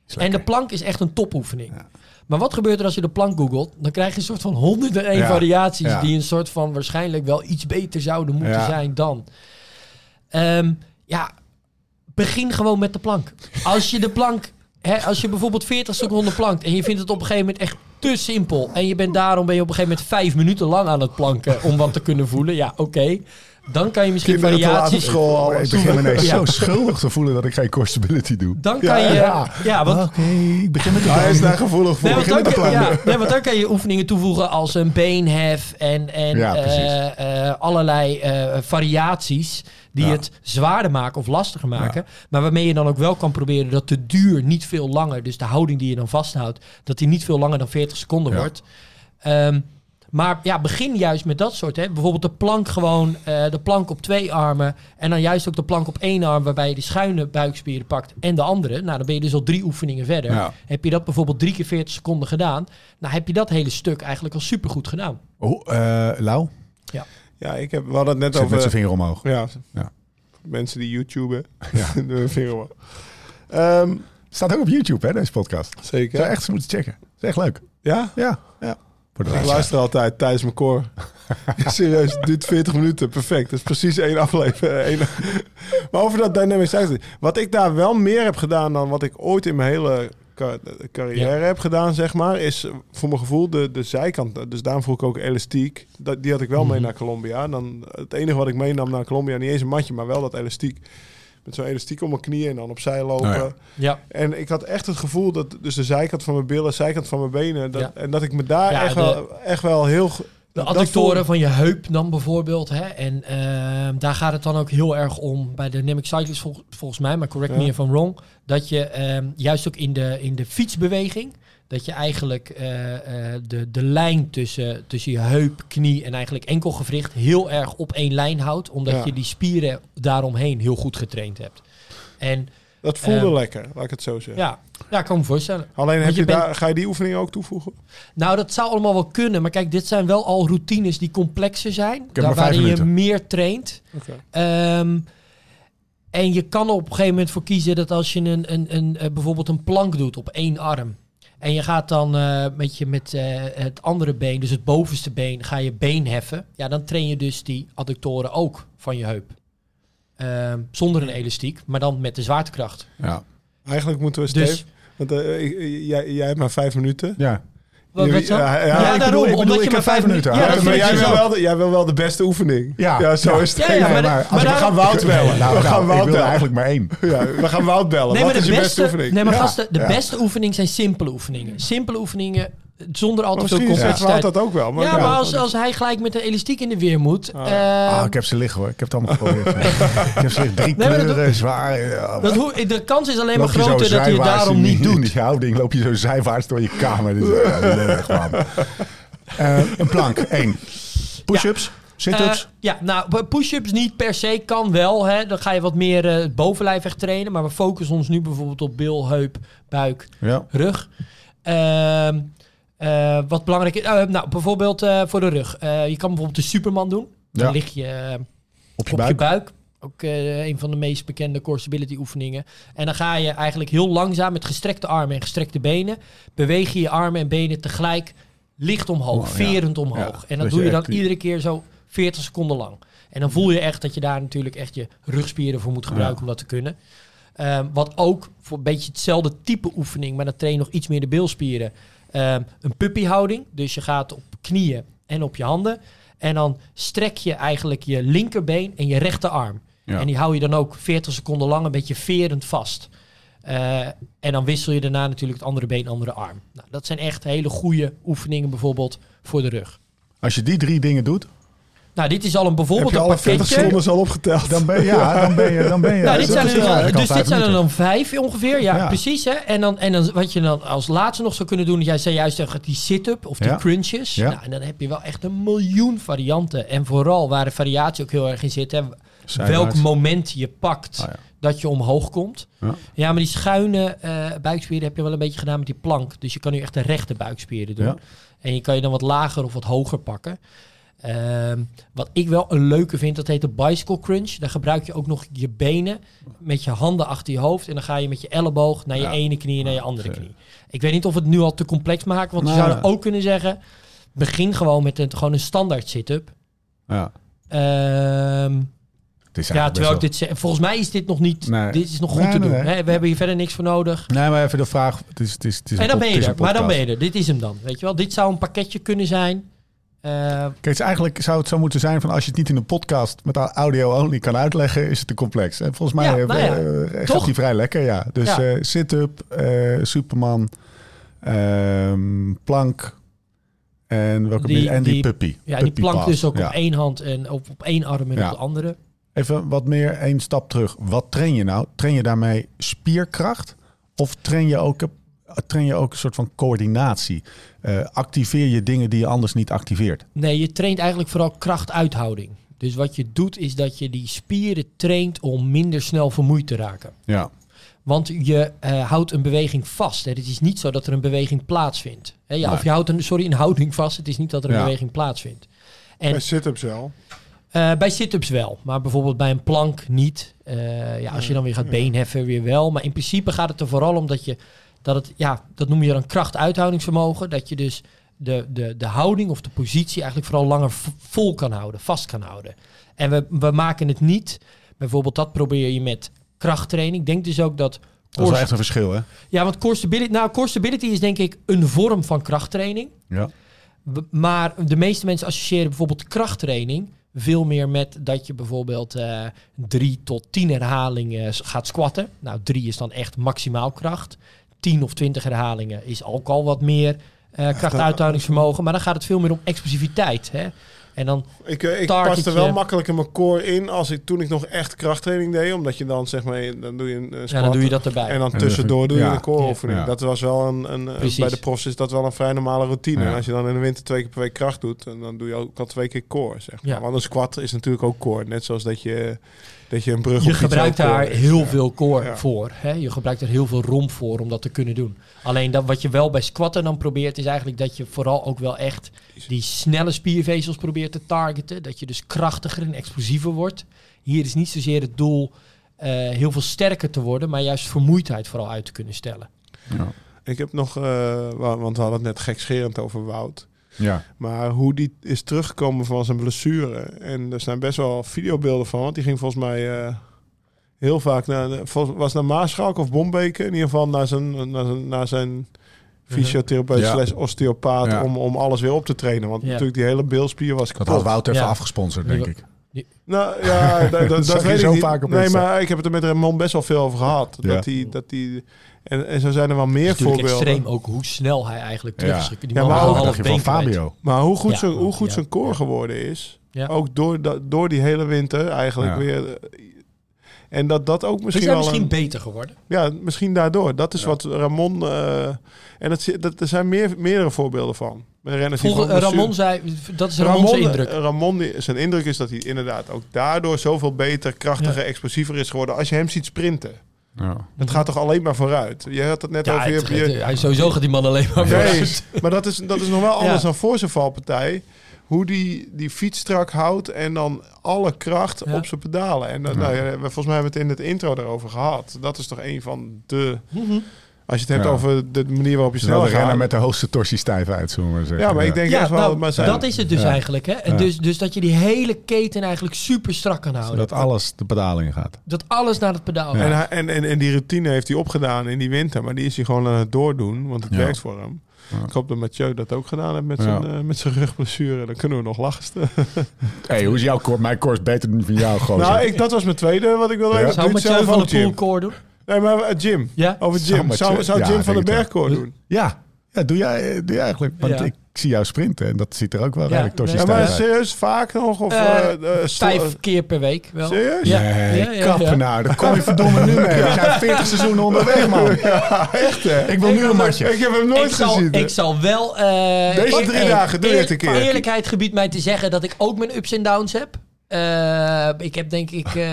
Is en de plank is echt een topoefening. Ja. Maar wat gebeurt er als je de plank googelt? Dan krijg je een soort van 101 Ja, variaties ja. die een soort van waarschijnlijk wel iets beter zouden moeten zijn dan. Ehm, ja, begin gewoon met de plank. Als je de plank, hè, als je bijvoorbeeld 40 seconden plankt en je vindt het op een gegeven moment echt te simpel en je bent daarom ben je op een gegeven moment vijf minuten lang aan het planken om wat te kunnen voelen. Ja, oké. Dan kan je misschien variaties. school, alles. ik begin me ineens Ja. zo schuldig te voelen dat ik geen core stability doe. Dan kan je, ja. ja, want Oké, ik begin met de Hij is daar gevoelig voor. Nee, want, dan kan, ja, nee, want dan kan je oefeningen toevoegen als een beenhef en, en eh, eh, allerlei eh, variaties die Ja. het zwaarder maken of lastiger maken. Maar waarmee je dan ook wel kan proberen dat de duur niet veel langer, dus de houding die je dan vasthoudt, dat die niet veel langer dan 40 seconden wordt. Ehm, maar ja, begin juist met dat soort. Hè. Bijvoorbeeld de plank gewoon, eh, de plank op twee armen. En dan juist ook de plank op één arm, waarbij je de schuine buikspieren pakt en de andere. Nou, dan ben je dus al drie oefeningen verder. Ja. Heb je dat bijvoorbeeld drie keer 40 seconden gedaan, nou heb je dat hele stuk eigenlijk al supergoed gedaan. Oh, eh, Lau? Ja, ik heb, we hadden het net Zit met over... zijn vinger omhoog. Ja, Ja. mensen die YouTuben. Ja. Hun vinger omhoog. Ehm, Staat ook op YouTube, hè, deze podcast. zeker. Zou echt eens moeten checken. is echt leuk. Ja? Ja, ja. De Ik luister altijd tijdens mijn koor. Serieus, het duurt 40 minuten. Perfect. Dat is precies één aflevering. Één... Maar over dat Dynamic Science. Wat ik daar wel meer heb gedaan dan wat ik ooit in mijn hele ca- carrière heb gedaan, zeg maar, is eh, voor mijn gevoel de, de zijkant. Dus daarom vroeg ik ook elastiek. Dat, die had ik wel mee Mhm. naar Colombia. Dan, het enige wat ik meenam naar Colombia, niet eens een matje, maar wel dat elastiek. Met zo'n elastiek om mijn knieën en dan opzij lopen. Oh ja. Ja, En ik had echt het gevoel dat dus de zijkant van mijn billen, zijkant van mijn benen, dat, Ja. en dat ik me daar Ja, echt, de- wel, echt wel heel... de adductoren van je heup dan bijvoorbeeld. Hè? En ehm, daar gaat het dan ook heel erg om bij de Dynamic Cyclist vol- volgens mij, maar correct me if I'm wrong, dat je ehm, juist ook in de, in de fietsbeweging, dat je eigenlijk eh, eh, de, de lijn tussen, tussen je heup, knie en eigenlijk enkelgewricht heel erg op één lijn houdt, omdat Ja. je die spieren daaromheen heel goed getraind hebt. En Dat voelde Ehm, lekker, laat ik het zo zeggen. ja, ja, ik kan me voorstellen. Alleen heb je, je bent- daar, ga je die oefeningen ook toevoegen? Nou, dat zou allemaal wel kunnen. Maar kijk, dit zijn wel al routines die complexer zijn. Daar, waarin je meer traint. Ehm, en je kan er op een gegeven moment voor kiezen dat als je een, een, een, eh, bijvoorbeeld een plank doet op één arm. En je gaat dan eh, met, je, met eh, het andere been, dus het bovenste been, ga je been heffen. Ja, dan train je dus die adductoren ook van je heup. Ehm, zonder een elastiek, maar dan met de zwaartekracht. Ja. Eigenlijk moeten we Dus- Steve... Want ik- ik- jij, jij hebt maar vijf minuten. ja. Wat, wat zo? Ja, ja, Ja, ik daarom, bedoel- ik bedoel, omdat ik heb maar vijf minuten. Ja, Ja, maar jij, wil wel de, jij wil wel de beste oefening. Ja. zo Ja. is het. Ja, ja, Nee, maar- als maar we gaan Wout bellen. Nou, we nou, gaan ik Wout wil bellen. eigenlijk maar één. Ja, we gaan Wout bellen. Nee, Wat maar is de je beste, beste oefening? Nee, maar Ja, gasten, de ja. beste oefening zijn simpele oefeningen. Simpele oefeningen zonder al te veel complexiteit. dat ook wel. Maar ja, ja. maar als, als hij gelijk met de elastiek in de weer moet. Ah. eh, Ah, ik heb ze liggen hoor. Ik heb het allemaal geprobeerd. ik heb ze liggen. Drie Nee, maar dat kleuren, zwaar. ja. dat hoe, de kans is alleen maar je groter dat hij het daarom niet die- In doet. die houding loop je zo zijwaarts door je kamer. Lullig. Eh, een plank, één. Push-ups, sit-ups. Eh, ja, nou, push-ups niet per se, kan wel. Hè. Dan ga je wat meer eh, het bovenlijf echt trainen. Maar we focussen ons nu bijvoorbeeld op bil, heup, buik, ja. rug. Ehm, eh, wat belangrijk is, eh, nou, bijvoorbeeld eh, voor de rug. Je kan bijvoorbeeld de Superman doen. Dan Ja. lig je Op je op buik. je buik. Ook een van de meest bekende core stability oefeningen. En dan ga je eigenlijk heel langzaam met gestrekte armen en gestrekte benen. Beweeg je je armen en benen tegelijk licht omhoog, ja. verend omhoog. Ja, en dat doe je dan die- iedere keer zo 40 seconden lang. En dan voel je echt dat je daar natuurlijk echt je rugspieren voor moet gebruiken om dat te kunnen. Ehm, wat ook voor een beetje hetzelfde type oefening, maar dan train je nog iets meer de bilspieren. Ehm, een puppyhouding, dus je gaat op knieën en op je handen. En dan strek je eigenlijk je linkerbeen en je rechterarm. Ja. En die hou je dan ook 40 seconden lang een beetje verend vast. Eh, en dan wissel je daarna natuurlijk het andere been, andere arm. Nou, dat zijn echt hele goede oefeningen bijvoorbeeld voor de rug. Als je die drie dingen doet, Nou, dit is al een Heb bijvoorbeeld je een alle 40 pakketje. seconden al opgeteld? dan ben, ja, dan ben je... Dan ben je Nou, dit zijn er, ja, dus dit zijn er dan vijf ongeveer. Ja, Ja. precies. Hè? En, dan, en dan, wat je dan als laatste nog zou kunnen doen... Jij zei juist zeggen, die sit-up of die Ja. crunches. Ja. Nou, en dan heb je wel echt een miljoen varianten. En vooral waar de variatie ook heel erg in zit... Hè, welk moment je pakt Ah, ja. dat je omhoog komt. Ja. Ja, maar die schuine eh, buikspieren heb je wel een beetje gedaan met die plank. Dus je kan nu echt de rechte buikspieren doen. Ja. En je kan je dan wat lager of wat hoger pakken. Ehm, wat ik wel een leuke vind, dat heet de bicycle crunch. Daar gebruik je ook nog je benen met je handen achter je hoofd. En dan ga je met je elleboog naar je Ja. ene knie en naar je andere knie. Ik weet niet of we het nu al te complex maken. Want we Nou, zouden ook kunnen zeggen... Begin gewoon met een, gewoon een standaard sit-up. Ja. Ehm, Het is ja, terwijl ik dit zeg... Volgens mij is dit nog niet... Nee. Dit is nog goed Nee, te nee, doen. Hè? We hebben hier verder niks voor nodig. Nee, maar even de vraag. Het is, het is, het is En dan ben je er. Maar dan ben je er. Dit is hem dan. Weet je wel? Dit zou een pakketje kunnen zijn. Eh, Kijk, eigenlijk zou het zo moeten zijn van als je het niet in een podcast met audio only kan uitleggen, is het te complex. En volgens mij Ja, eh, nou ja. eh, gaat die vrij lekker, ja. Dus Ja. eh, sit-up, eh, Superman, ehm, plank en welke Die- en die, die- puppy. ja, die plank pass. dus ook op één hand en op, op één arm en op de andere. Even wat meer, één stap terug. Wat train je nou? Train je daarmee spierkracht? Of train je ook, train je ook een soort van coördinatie? Eh, activeer je dingen die je anders niet activeert? Nee, je traint eigenlijk vooral krachtuithouding. Dus wat je doet is dat je die spieren traint om minder snel vermoeid te raken. Ja. Want je eh, houdt een beweging vast. Hè. Het is niet zo dat er een beweging plaatsvindt. Hè, ja, Nee. Of je houdt een, sorry, een houding vast. Het is niet dat er een Ja. beweging plaatsvindt. En Bij sit-ups wel. Eh, bij sit-ups wel, maar bijvoorbeeld bij een plank niet. Eh, ja, als je dan weer gaat beenheffen, weer wel. Maar in principe gaat het er vooral om dat je, dat het, ja, dat noem je dan kracht-uithoudingsvermogen. Dat je dus de, de, de houding of de positie eigenlijk vooral langer vol kan houden, vast kan houden. En we, we maken het niet, bijvoorbeeld dat probeer je met krachttraining. Ik denk dus ook dat... Dat is wel echt een verschil, hè? Ja, want core stability, nou, core stability is denk ik een vorm van krachttraining. Ja. Maar de meeste mensen associëren bijvoorbeeld krachttraining veel meer met dat je bijvoorbeeld eh drie tot tien herhalingen gaat squatten. Nou, drie is dan echt maximaal kracht. 10 of 20 herhalingen is ook al wat meer eh krachtuithoudingsvermogen. Maar dan gaat het veel meer om explosiviteit. Hè? En dan, Ik, eh, ik paste wel makkelijk in mijn core in als ik toen ik nog echt krachttraining deed. Omdat je dan zeg maar, dan doe je een, een ja, squat dan doe je dat erbij. En dan En tussendoor doe je ja. een core oefening. Ja. Dat was wel een, een eh, bij de profs is dat wel een vrij normale routine. Ja. En als je dan in de winter twee keer per week kracht doet, en dan doe je ook al twee keer core. Zeg maar. Ja. Want een squat is natuurlijk ook core. Net zoals dat je, dat je een brug Je op fiets gebruikt daar is. heel Ja. veel core Ja. voor. Hè? Je gebruikt er heel veel romp voor om dat te kunnen doen. Alleen dat, wat je wel bij squatten dan probeert, is eigenlijk dat je vooral ook wel echt die snelle spiervezels probeert te targeten. Dat je dus krachtiger en explosiever wordt. Hier is niet zozeer het doel eh, heel veel sterker te worden, maar juist vermoeidheid vooral uit te kunnen stellen. Ja. Ik heb nog, eh, wa- want we hadden het net gekscherend over Wout. Ja. Maar hoe die is teruggekomen van zijn blessure. En er zijn best wel videobeelden van. Want die ging volgens mij eh, heel vaak naar... Was naar Maarschalk of Bombeke? In ieder geval naar zijn, naar zijn, naar zijn fysiotherapeut Ja. slash osteopaat... Ja. Om, om alles weer op te trainen. Want Ja. natuurlijk die hele beelspier was Dat kapot. had Wout even Ja. afgesponsord, denk ik. Nou ja, dat, dat, Dat dat zo niet. vaak op Nee, maar ik heb het er met Ramon best wel veel over gehad. Ja. Dat die, dat die, en, en zo zijn er wel meer is voorbeelden. extreem ook hoe snel hij eigenlijk terug is. Ja. Die Ja, man maar ook- van. Fabio? Maar hoe goed, Ja, zijn, hoe goed ja. zijn core geworden is. Ja. Ook door, dat, door die hele winter eigenlijk Ja. weer. eh, En dat dat ook Is misschien hij wel misschien een- beter geworden? Ja, misschien daardoor. Dat is Ja. wat Ramon... eh, en dat, dat, er zijn meer, meerdere voorbeelden van. Die van Ramon zei, dat is Ramon's Ramon, indruk. eh, Ramon, zijn indruk is dat hij inderdaad ook daardoor zoveel beter, krachtiger, explosiever is geworden. Als je hem ziet sprinten. Ja. Het gaat toch alleen maar vooruit. Je had het net Ja, over je, het- je- het- hij sowieso gaat die man alleen maar Nee, vooruit. maar dat is, dat is nog wel anders Ja. dan voor zijn valpartij. Hoe die die fiets strak houdt en dan alle kracht Ja. op zijn pedalen. En dan, Ja. nou, volgens mij hebben we het in het intro daarover gehad. Dat is toch een van de... Mhm. Als je het hebt Ja. over de manier waarop je Snel gaat. met de hoogste torsie stijf uit, zullen we maar zeggen. Ja, maar ik denk Ja, wel... nou, maar zijn, dat is het dus Ja. eigenlijk. Hè? En Ja. dus, dus dat je die hele keten eigenlijk super strak kan houden. Zodat alles de pedaal in gaat. Dat alles naar het pedaal Ja. en, gaat. hij- en, en, en die routine heeft hij opgedaan in die winter. Maar die is hij gewoon aan het doordoen. Want het Ja. werkt voor hem. Ja. Ik hoop dat Mathieu dat ook gedaan heeft met Ja. zijn, eh, met zijn rugblessure. Dan kunnen we nog lachen. hey, hoe is jouw koor? Mijn koor is beter dan van jou, gozer. nou, ik, dat was mijn tweede wat ik wilde Ja. weten. Zou Doe met het zelf van de Jim? poolcore doen? Nee, maar eh, Jim. Ja? Over Zou Jim. Zou, zou ja, Jim van de denk het Bergkoor doen? Ja, ja doe, jij, doe jij eigenlijk. Want Ja. ik zie jou sprinten en dat ziet er ook wel redelijk torsie Ja, stijf maar uit. serieus, vaak nog? Of, Eh, eh, eh, Vijf keer per week wel. Serieus? Ja. Nee, Ja, ja, kappen ja. nou. Daar kom je verdomme nu mee. We zijn 40 seizoenen onderweg, man. echt hè? Ik wil nu een matje. Ik heb hem nooit ik, zal, gezien. ik zal wel... eh, Deze drie eh, dagen doe je het een keer. Eerlijkheid gebiedt mij te zeggen dat ik ook mijn ups en downs heb. Eh, ik heb denk ik eh,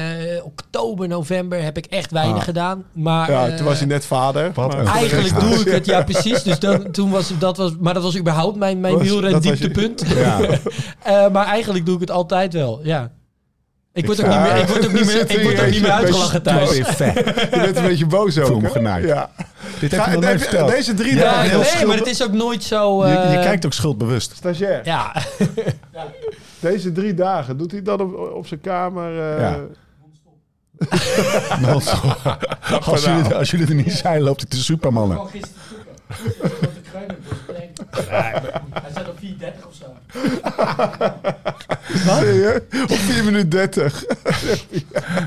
oktober, november heb ik echt weinig Ah. gedaan. Maar ja, eh, toen was hij net vader. maar- Eigenlijk doe ik het, ja precies. Dus dan, toen was dat was, maar dat was überhaupt mijn, mijn wielren dieptepunt. Ja. Eh, maar eigenlijk doe ik het altijd wel, ja. Ik word ook niet meer, ik word ook niet meer, ik word ook niet meer uitgelachen thuis. Je bent een beetje boos hè? genaaid. Ja. Dit heb Ga- je nog nooit heb- verteld. Deze drie Ja, dagen nee, maar het is ook nooit zo... Je, je eh, kijkt ook schuldbewust. Stagiair. Ja, Deze drie dagen, doet hij dat op, op zijn kamer? eh, Ja. als, jullie, als jullie er niet zijn, loopt hij te supermannen. Hij staat op 430 of zo. Op 4 minuten 30.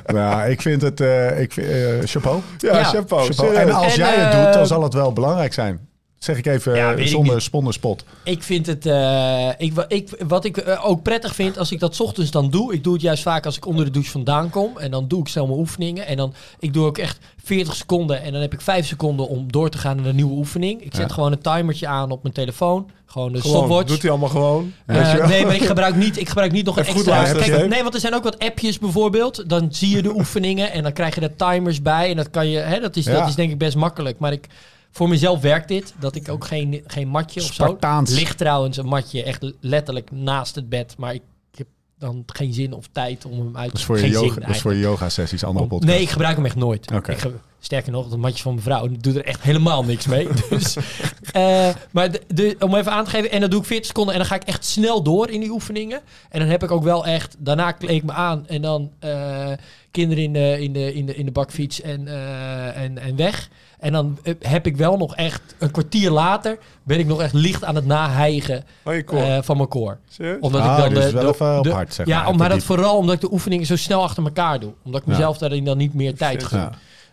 Nou, ik vind het... eh, ik vind, eh, chapeau. Ja, Ja. chapeau. En als En, jij het doet, dan zal het wel belangrijk zijn. Zeg ik even Ja, eh, zonder sponderspot. Ik vind het... eh, ik, wa- ik, wat ik eh, ook prettig vind als ik dat 's ochtends dan doe... Ik doe het juist vaak als ik onder de douche vandaan kom. En dan doe ik snel mijn oefeningen. En dan... Ik doe ook echt 40 seconden. En dan heb ik 5 seconden om door te gaan naar een nieuwe oefening. Ik zet Ja. gewoon een timertje aan op mijn telefoon. Gewoon een Gewoon, stopwatch. doet hij allemaal gewoon. Weet je wel? nee, maar ik gebruik niet, ik gebruik niet nog een extra... Kijk, nee, want er zijn ook wat appjes bijvoorbeeld. Dan zie je de oefeningen en dan krijg je de timers bij. En dat kan je... Hè, dat, is, Ja. dat is denk ik best makkelijk. Maar ik, voor mezelf werkt dit. Dat ik ook geen, geen matje of zo... Ligt trouwens een matje echt letterlijk naast het bed. Maar ik heb dan geen zin of tijd om hem uit Dat is voor je, geen yoga, dat is voor je yoga sessies, andere Om- podcast. Nee, ik gebruik hem echt nooit. Ik sterker nog, dat matje van mijn vrouw doet er echt helemaal niks mee. dus, eh, maar de, de- om even aan te geven, en dan doe ik 40 seconden en dan ga ik echt snel door in die oefeningen. En dan heb ik ook wel echt, daarna kleed ik me aan en dan eh, kinderen in de, in, de, in, de, in de bakfiets en, eh, en, en weg. En dan eh, heb ik wel nog echt, een kwartier later, ben ik nog echt licht aan het nahijgen Oh, eh, van mijn koor. Serieus? Omdat Ah, ik dan dus de, wel de- even op de- hard, zeg ja, maar, maar dat vooral omdat ik de oefeningen zo snel achter elkaar doe. Omdat ik Ja. mezelf daarin dan niet meer tijd. Ja. Maar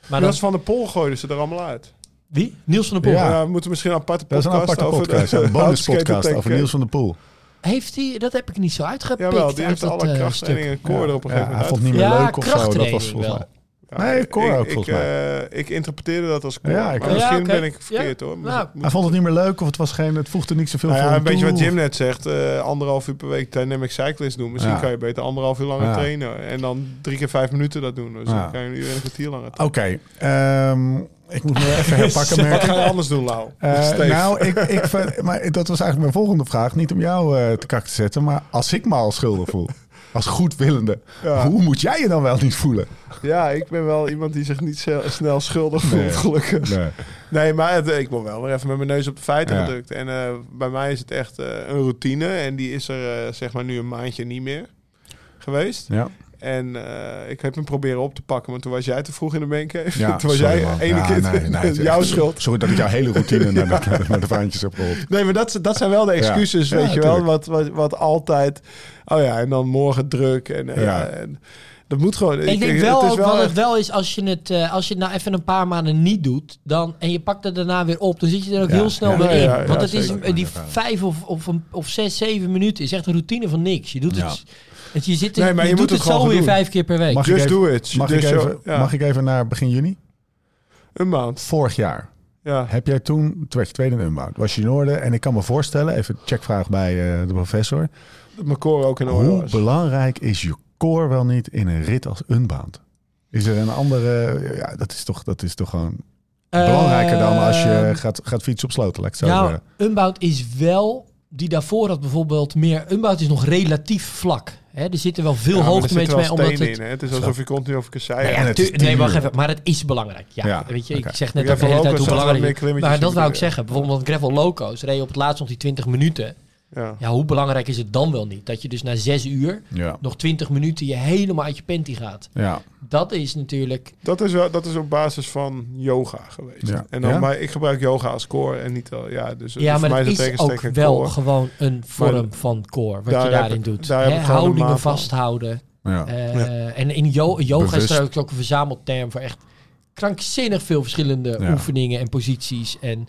dan, Niels van de Pol gooiden ze er allemaal uit. wie? Niels van der Poel. Ja. Ja. we moeten misschien een aparte Dat is podcast een aparte over podcast, de een bonus podcast over Niels van der Poel. Heeft hij, dat heb ik niet zo uitgepikt. Jawel, die heeft alle eh, krachttraining en koor er op een Ja, gegeven hij moment vond het niet meer Ja, leuk of zo. Dat was volgens mij. Nee, koor ik, ook, ik, volgens eh, ik interpreteerde dat als koor. Ja, ik maar misschien ben ik Ja. verkeerd hoor. Maar Nou, moet- Hij vond het niet meer leuk of het, was geen, het voegde niet zoveel Nou voor ja, een beetje toe, wat Jim of- net zegt. eh, anderhalf uur per week dynamic cyclist doen. Misschien Ja. kan je beter anderhalf uur langer Ja. trainen. En dan drie keer vijf minuten dat doen. Dus Ja. dan kan je een uur en een kwartier langer Oké, trainen. ehm, ik moet me even herpakken. Wat ga ik. je anders doen, Lau? Eh, nou, ik, ik, maar dat was eigenlijk mijn volgende vraag. Niet om jou eh, te kak te zetten, maar als ik me al schuldig voel. Als goedwillende. Ja. Hoe moet jij je dan wel niet voelen? Ja, ik ben wel iemand die zich niet snel schuldig voelt, Nee. gelukkig. Nee. Nee, maar het, ik word wel weer even met mijn neus op de feiten Ja. gedrukt. En eh, bij mij is het echt eh, een routine. En die is er eh, zeg maar nu een maandje niet meer geweest. Ja. En eh, ik heb hem proberen op te pakken, maar toen was jij te vroeg in de maincave. Ja, toen was sorry, jij man. ene Ja, keer nee, nee, jouw schuld. Sorry dat ik jouw hele routine de, naar de vaantjes heb geholpen. Nee, maar dat, dat zijn wel de excuses, Ja. weet Ja, je wel. Wat, wat, wat altijd... Oh ja, en dan morgen druk. En, eh, Ja. ja. en dat moet gewoon... Ik denk wel het is ook wat het wel is als je het, eh, als je het nou even een paar maanden niet doet, dan, en je pakt het daarna weer op, dan zit je er ook Ja, heel snel ja. weer Ja, in. ja, ja, Want het is zeker. die vijf of, of, of zes, zeven minuten is echt een routine van niks. Je doet Ja. het, het, je zit Nee, maar je, je doet moet het het zo gewoon weer doen. vijf keer per week. Mag ik even- do it. Mag, ik even, ja. mag ik even naar begin juni? Een maand. Vorig jaar. Ja. Heb jij toen, toen werd je tweede in Unbound, was je in orde. En ik kan me voorstellen, even checkvraag bij eh, de professor. Dat mijn core ook in orde Hoe was. belangrijk is je core wel niet in een rit als Unbound? Is er een andere, ja, dat is toch, dat is toch gewoon belangrijker dan als je gaat, gaat fietsen op sloten, laat ik zo. Unbound is wel, die daarvoor had bijvoorbeeld meer, Unbound is nog relatief vlak. Hè, er zitten wel veel Ja, er hoogtemeters wel omdat het... in. Hè? Het is alsof je continu over kasseien en ja, het nee, wacht even. Maar het is belangrijk. Ja, Ja, weet je, ik zeg net Gravel de hele tijd hoe belangrijk Maar dat wou ik je? zeggen. Bijvoorbeeld Gravel Loco's reed op het laatst nog die 20 minuten. Ja. Ja, hoe belangrijk is het dan wel niet? Dat je dus na 6 uur Ja, nog 20 minuten je helemaal uit je panty gaat. ja. Dat is natuurlijk... Dat is, wel, dat is op basis van yoga geweest. Ja. En dan, Ja? maar ik gebruik yoga als core en niet al. Ja, dus Ja, voor maar mij het is ook wel core. gewoon een vorm Maar van core. Wat daar je daarin ik- doet. daar een houdingen vasthouden. ja. Eh, En in yo- yoga is trouwens ook een verzamelterm voor echt krankzinnig veel verschillende Ja. oefeningen en posities. En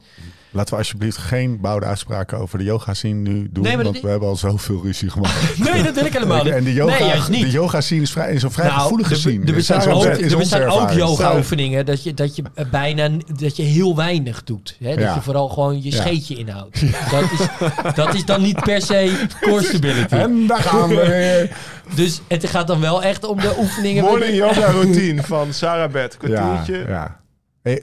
Laten we alsjeblieft geen bouwde uitspraken over de yoga scene nu doen, Nee, want we hebben al zoveel ruzie gemaakt. nee, dat wil ik helemaal niet. En de yoga, nee, juist niet. de yoga scene is, vrij, is een vrij Nou, gevoelige scene. er bestaan ook, er onze bestaan ook ervaring. yoga-oefeningen dat je, dat je bijna dat je heel weinig doet. Hè? Dat Ja. je vooral gewoon je Ja. scheetje inhoudt. Dat, is, dat is dan niet per se core stability. En daar gaan we weer. Dus het gaat dan wel echt om de oefeningen. Morning yoga routine van Sarah Beth. Ja, Kwartiertje. ja.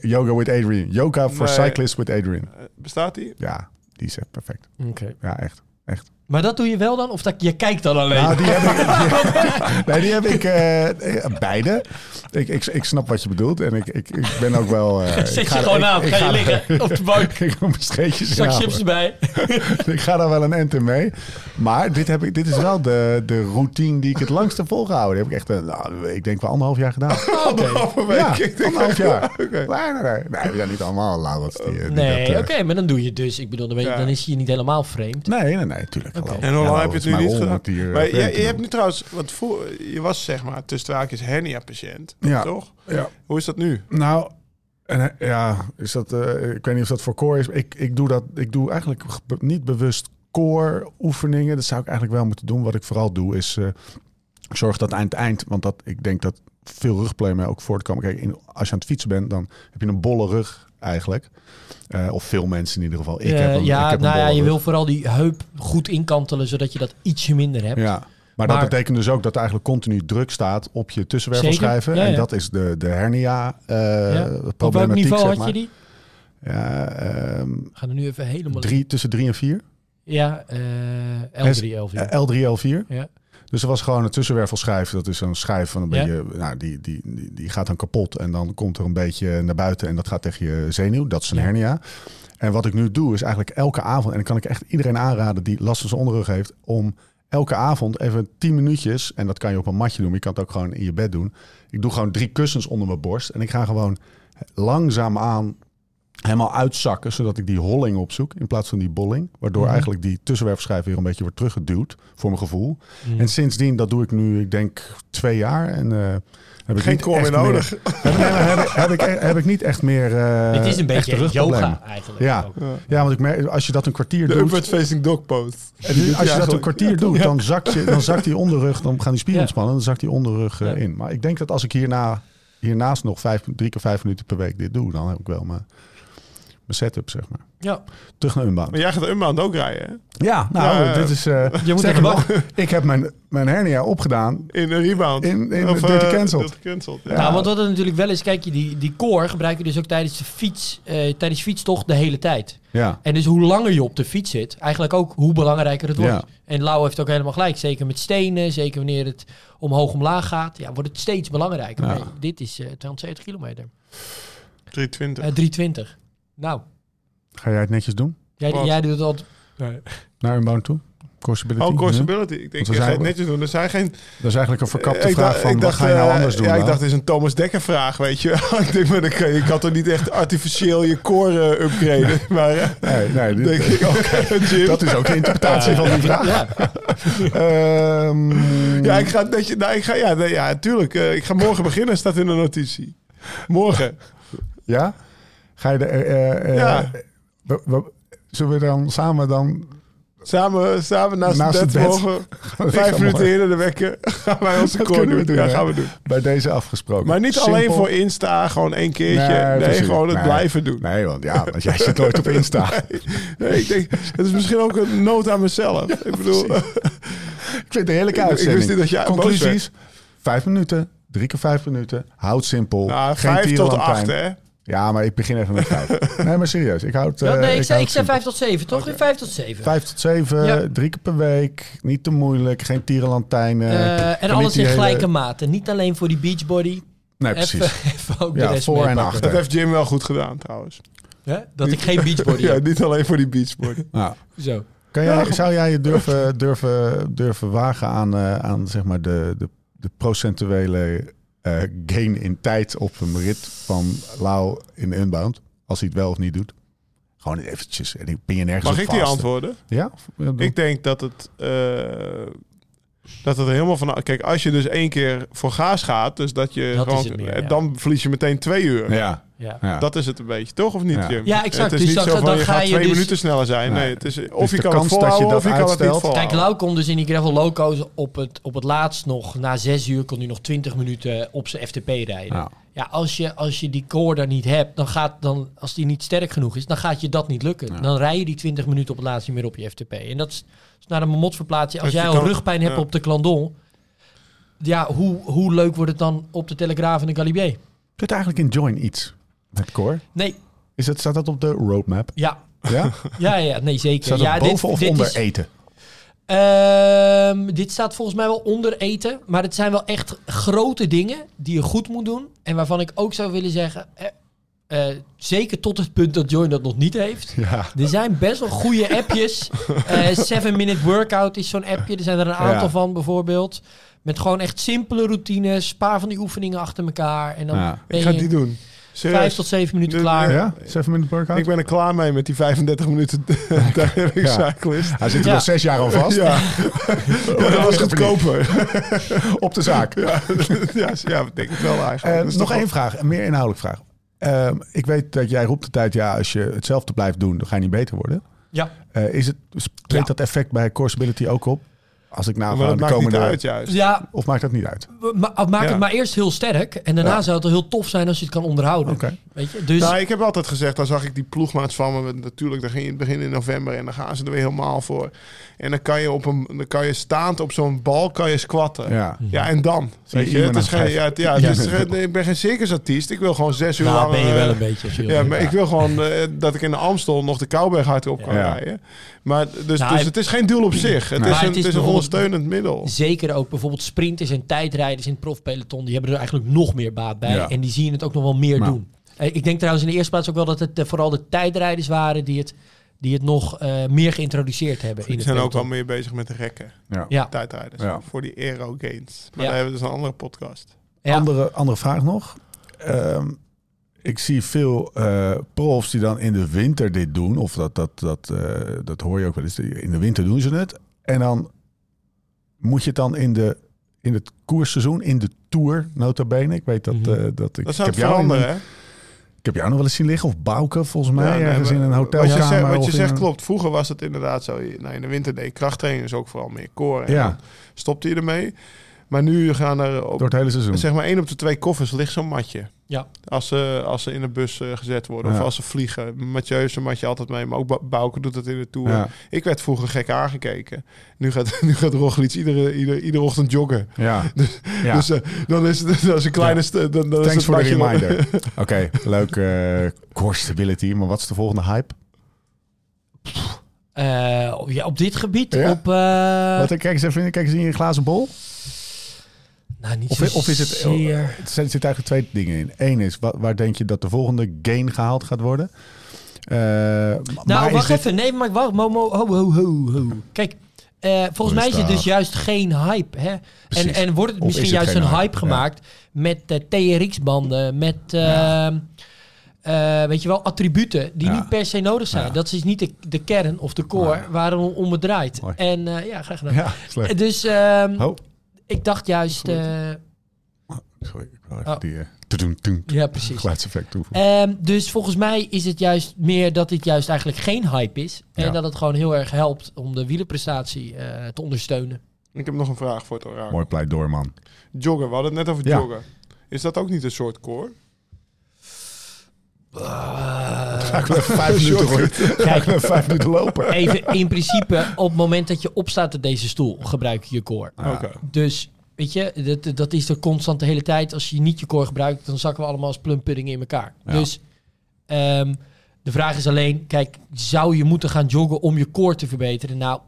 Yoga with Adrian. Yoga for Nee. cyclists with Adrian. Eh, Bestaat die? Ja, die is echt perfect. Oké. Ja, echt. echt. Maar dat doe je wel dan? Of dat, je kijkt dan alleen? Nou, die heb ik, nee, die heb ik eh, beide. Ik, ik, ik snap wat je bedoelt. En ik, ik, ik ben ook wel... eh, Zet ik je gewoon aan. Ga je liggen op de bank. Ik ga mijn scheetjes Zak chips erbij. ik ga daar wel een in mee. Maar dit, heb ik, dit is wel de, de routine die ik het langste volgehouden heb. Ik echt, eh, nou, ik denk wel anderhalf jaar gedaan. Anderhalve week. Ja, anderhalf jaar. Oké. Nee, nee, nee. Nee, we zijn niet allemaal. Die, die Nee, oké, maar dan doe je het dus. Ik bedoel, dan, ben je- Ja. dan is je niet helemaal vreemd. Nee, nee, nee, tuurlijk. En hoe lang Ja, heb je het nu niet gedaan? eh, Maar je, je hebt nu trouwens, want voor, je was zeg maar tussen haakjes hernia-patiënt, Ja. toch? Ja. Hoe is dat nu? Nou, en, eh, ja, is dat, eh, ik weet niet of dat voor core is. Ik, ik, doe dat, ik doe eigenlijk niet bewust core oefeningen. Dat zou ik eigenlijk wel moeten doen. Wat ik vooral doe is eh, zorg dat aan het eind, want dat, ik denk dat veel rugproblemen ook voortkomen. Kijk, in, als je aan het fietsen bent, dan heb je een bolle rug eigenlijk. Eh, of veel mensen in ieder geval. Ik Eh, heb een, ja, ik heb nou ja, je rug. wil vooral die heup goed inkantelen, zodat je dat ietsje minder hebt. Ja. Maar, dat betekent dus ook dat er eigenlijk continu druk staat op je tussenwervelschijven. Ja, En dat is de, de hernia eh Ja. Op welk niveau zeg had je die? Ja, ehm, We gaan er nu even helemaal... drie, tussen drie en vier. Ja, eh L3, L4. Eh, L3, L4. Ja. Dus er was gewoon een tussenwervelschijf. Dat is zo'n schijf van een Ja. beetje... Nou, die, die, die, die gaat dan kapot. En dan komt er een beetje naar buiten. En dat gaat tegen je zenuw. Dat is een hernia. En wat ik nu doe, is eigenlijk elke avond... En dan kan ik echt iedereen aanraden die last van zijn onderrug heeft... om elke avond even 10 minuutjes... En dat kan je op een matje doen. Maar je kan het ook gewoon in je bed doen. Ik doe gewoon drie kussens onder mijn borst. En ik ga gewoon langzaam aan helemaal uitzakken, zodat ik die holling opzoek in plaats van die bolling. Waardoor Mhm. eigenlijk die tussenwerfschijf weer een beetje wordt teruggeduwd, voor mijn gevoel. Mhm. En sindsdien, dat doe ik nu, ik denk twee jaar. En eh, heb ik Geen echt meer nodig. Meer, heb, maar heb, ik- heb, ik, heb ik niet echt meer eh het is een beetje yoga eigenlijk. Ja. ook. Ja, want ik merk, als je dat een kwartier De doet, upward facing dog pose. en als je dat een kwartier doet, dan zakt, je, dan zakt die onderrug, dan gaan die spieren Ja. ontspannen, dan zakt die onderrug eh, Ja. in. Maar ik denk dat als ik hierna, hiernaast nog vijf, drie keer vijf minuten per week dit doe, dan heb ik wel mijn, mijn setup, zeg maar. Ja. Terug naar Unbound. Maar jij gaat de Unbound ook rijden, hè? Ja, nou, Ja, dit is... eh Je moet nog, ik heb mijn, mijn hernia opgedaan. In een rebound. In- in Of, Dirty eh, Cancelled. Dirty Cancelled, ja. Nou, want wat het natuurlijk wel is, kijk je, die, die core gebruik je dus ook tijdens de fiets, eh, tijdens fietstocht de hele tijd. Ja, En dus hoe langer je op de fiets zit, eigenlijk ook hoe belangrijker het wordt. Ja. En Lau heeft ook helemaal gelijk. Zeker met stenen, zeker wanneer het omhoog omlaag gaat, ja, wordt het steeds belangrijker. Ja. Nee, dit is eh 270 kilometer. 320. Eh 320. Nou, ga jij het netjes doen? jij, Wat? jij doet het altijd. Naar Unbound toe? Courseability? Oh, courseability. Ik denk, gaat zijn- het netjes doen. Er zijn geen... Dat is eigenlijk een verkapte Eh, ik vraag dacht- van, ik wat dacht, ga je nou eh, anders doen? Ja, ik Lau? dacht, het is een Thomas Dekker vraag, weet je. ik denk, maar dan je, ik had toch niet echt artificieel je core eh, upgraden. maar eh, Nee, nee, dit- denk ik, oké, Jim. dat is ook de interpretatie van die vraag. Ja, Ehm, Ja, ik ga het netje... Nou, ik ga, ja, nee, ja, tuurlijk. eh, ik ga morgen beginnen, staat in de notitie. Morgen. ja? Ga je de... eh, eh, Ja. we- we- zullen we dan samen dan... Samen, samen naast, Naast het het bed, vijf minuten eerder de wekken, gaan wij onze we doen. doen, Ja, gaan we doen. Bij deze afgesproken. Maar niet Simpel. alleen voor Insta, gewoon één keertje. Nee, gewoon het Nee. blijven doen. Nee, want ja, want jij zit nooit op Insta. Nee, ik denk, het is misschien ook een nood aan mezelf. Ik bedoel, Ik vind het ik uitzending. dat Conclusies? Vijf minuten. Drie keer vijf minuten. Houd simpel. nou, Geen vijf tot acht, hè? Ja, maar ik begin even met vijf. nee, maar serieus. Ik houd, Ja, eh, nee, ik, zei, houd ik zei simpel. 5 tot 7, toch? 5 tot 7. Vijf tot zeven, Ja. drie keer per week. Niet te moeilijk. Geen tierenlantijnen. Eh, en alles in hele- gelijke mate. Niet alleen voor die beachbody. Nee, precies. Even, even ook de Ja, rest voor en achter. Dat heeft Jim wel goed gedaan, trouwens. Hè? Dat ik geen beachbody Ja, heb. niet alleen voor die beachboard. Ja. Zo. Kan jij, zou jij je durven, durven, durven wagen aan, eh, aan zeg maar de, de, de procentuele eh, gain in tijd op een rit van Lau in de Unbound? Als hij het wel of niet doet. Gewoon eventjes. En ik ben je nergens Mag ik die antwoorden? Ja? Ik denk dat het... eh, dat het er helemaal van... Kijk, als je dus één keer voor gaas gaat... Dus dat je Dat gewoon... het meer, ja. Dan verlies je meteen twee uur. Ja. Ja. ja. Dat is het een beetje, toch? Of niet, Ja. Jim? Ja, exact. Het is Dus niet dan- zo van, dan je ga gaat je twee dus- minuten sneller zijn. Nee, Nee. het is, of Dus je kan dat je dat of je kan het niet. Kijk, Lau kon dus in die gravel loco's op het, op het laatst nog, na zes uur, kon hij nog 20 minuten op zijn FTP rijden. Ja. Als je, als je die core daar niet hebt, dan gaat dan, als die niet sterk genoeg is, dan gaat je dat niet lukken. Ja. Dan rij je die 20 minuten op het laatst niet meer op je FTP. En dat is, is naar de mamot verplaatsen. Als jij al kan- rugpijn hebt ja. op de Clandon, ja, hoe, hoe leuk wordt het dan op de Telegraaf en de Galibier? Zit eigenlijk in Join iets met Core? Nee, Is het, staat dat op de roadmap? ja. Ja? Ja, ja, nee, zeker. Staat ja, boven of onder is- eten? Ehm, dit staat volgens mij wel onder eten. Maar het zijn wel echt grote dingen die je goed moet doen. En waarvan ik ook zou willen zeggen... eh, eh, zeker tot het punt dat Join dat nog niet heeft. Ja. Er zijn best wel goede appjes. Eh 7 Minute Workout is zo'n appje. Er zijn er een aantal Ja. van bijvoorbeeld. Met gewoon echt simpele routines. Een paar van die oefeningen achter elkaar. En dan Ja. ben Ik ga je die doen. Serieus. vijf tot zeven minuten klaar. Ja? Seven minute workout? Ik ben er klaar mee met die 35 minuten Daar heb ik Ja. cyclist. Hij zit er Ja. al zes jaar al vast. Ja. ja, dat was goedkoper. Op de zaak. ja, ja, ja, ik denk het wel eigenlijk. Eh, nog één vraag, een meer inhoudelijk vraag. Ehm, ik weet dat jij roept de tijd, ja, als je hetzelfde blijft doen, dan ga je niet beter worden. Ja. Eh, is het, treedt Ja. dat effect bij Courseability ook op? Als ik nou wel- Maar de komende... uit juist. Ja, Of maakt dat niet uit? ma- maak Ja. het maar eerst heel sterk. En daarna Ja. zou het wel heel tof zijn als je het kan onderhouden. Oké. Weet je? Dus Nou, ik heb altijd gezegd, dan zag ik die ploegmaats van me. Natuurlijk, dan ging je in het begin in november en dan gaan ze er weer helemaal voor. En dan kan je, op een, dan kan je staand op zo'n bal kan je squatten. Ja, Ja. en dan? Je Weet je, het is geen, ja, het- ja, het is geen- nee, ik ben geen circusartiest. Ik wil gewoon zes uur nou, lang... ben je wel eh, een beetje. als je Ja, maar ik wil gewoon eh, dat ik in de Amstel nog de Kouwberg hardop kan Ja. rijden. Maar dus, Nou, dus hij- het is geen doel op zich. Het is een, het is het is een ondersteunend middel. Zeker ook bijvoorbeeld sprinters en tijdrijders in het profpeloton. Die hebben er eigenlijk nog meer baat bij. Ja. En die zien het ook nog wel meer Nou. doen. Eh, ik denk trouwens in de eerste plaats ook wel dat het eh, vooral de tijdrijders waren die het, die het nog eh, meer geïntroduceerd hebben. In Die het zijn ook wel meer bezig met de rekken. Ja. Ja. Tijdrijders. Ja. Voor die aero gains. Maar Ja. daar hebben we dus een andere podcast. Ja. Andere, andere vraag nog. Ehm, ik zie veel eh, profs die dan in de winter dit doen. Of dat, dat, dat, eh, dat hoor je ook wel eens. In de winter doen ze het. En dan moet je het dan in, de, in het koersseizoen, in de Tour, nota bene. Ik weet dat, Mhm. eh, dat ik, Dat ik, aan heb jou een- hè? ik heb jou nog wel eens zien liggen. Of Bouke, volgens mij. Ja, nee, ergens maar in een Wat hotelkamer. je zegt, wat je zegt een- klopt. Vroeger was het inderdaad zo. Nou, in de winter deed krachttraining is ook vooral meer core. En Ja. dan stopte je ermee. Maar nu gaan er op, Door het hele seizoen. zeg maar één op de twee koffers ligt zo'n matje. Ja. Als ze, als ze in de bus eh, gezet worden Ja. of als ze vliegen. Mathieu heeft zijn matje altijd mee. Maar ook Ba- Bouke doet het in de Tour. Ja, Ik werd vroeger gek aangekeken. Nu gaat, nu gaat Roglic iedere, iedere, iedere ochtend joggen. ja. ja. Dus eh, dan is het dat is een kleine... Dan, dan is Thanks voor de reminder. Oké, leuk eh core stability. Maar wat is de volgende hype? Eh, op- ja, op dit gebied, Ja? op... eh, Wat, kijk, eens even, kijk eens in je glazen bol. Nou, niet Of, of is het... zozeer. Er zitten eigenlijk twee dingen in. Eén is, waar, waar denk je dat de volgende gain gehaald gaat worden? Eh, Nou, wacht even. Nee, maar wacht. Mo, mo, ho, ho, ho, ho. Kijk, eh, volgens mij is het dus juist geen hype. Hè? En, Precies. en wordt het misschien het juist een hype, hype? gemaakt met eh, TRX-banden, met Ja. ehm, eh, weet je wel, attributen die Ja. niet per se nodig zijn. Ja. Dat is niet de, de kern of de core Nee. waar het om- het draait. Mooi. En eh, ja, graag gedaan. Ja. Dus ehm, ik dacht juist... eh, sorry. Ik wil even Oh. die... eh, toedoen, ja, precies. geluidseffect toevoegen. Ehm, dus volgens mij is het juist meer dat dit juist eigenlijk geen hype is. En Ja. dat het gewoon heel erg helpt om de wielerprestatie eh, te ondersteunen. Ik heb nog een vraag voor het orakel. Mooi pleidooi, man. Joggen, we hadden het net over Ja. joggen. Is dat ook niet een soort core? Ga ik even vijf minuten. Ga ik vijf minuten lopen. Even in principe, op het moment dat je opstaat uit deze stoel, gebruik je je core. Oké. Dus, weet je, dat, dat is er constant de hele tijd. Als je niet je core gebruikt, dan zakken we allemaal als plumpudding in elkaar. Ja. Dus ehm, de vraag is alleen, kijk, zou je moeten gaan joggen om je core te verbeteren? Nou,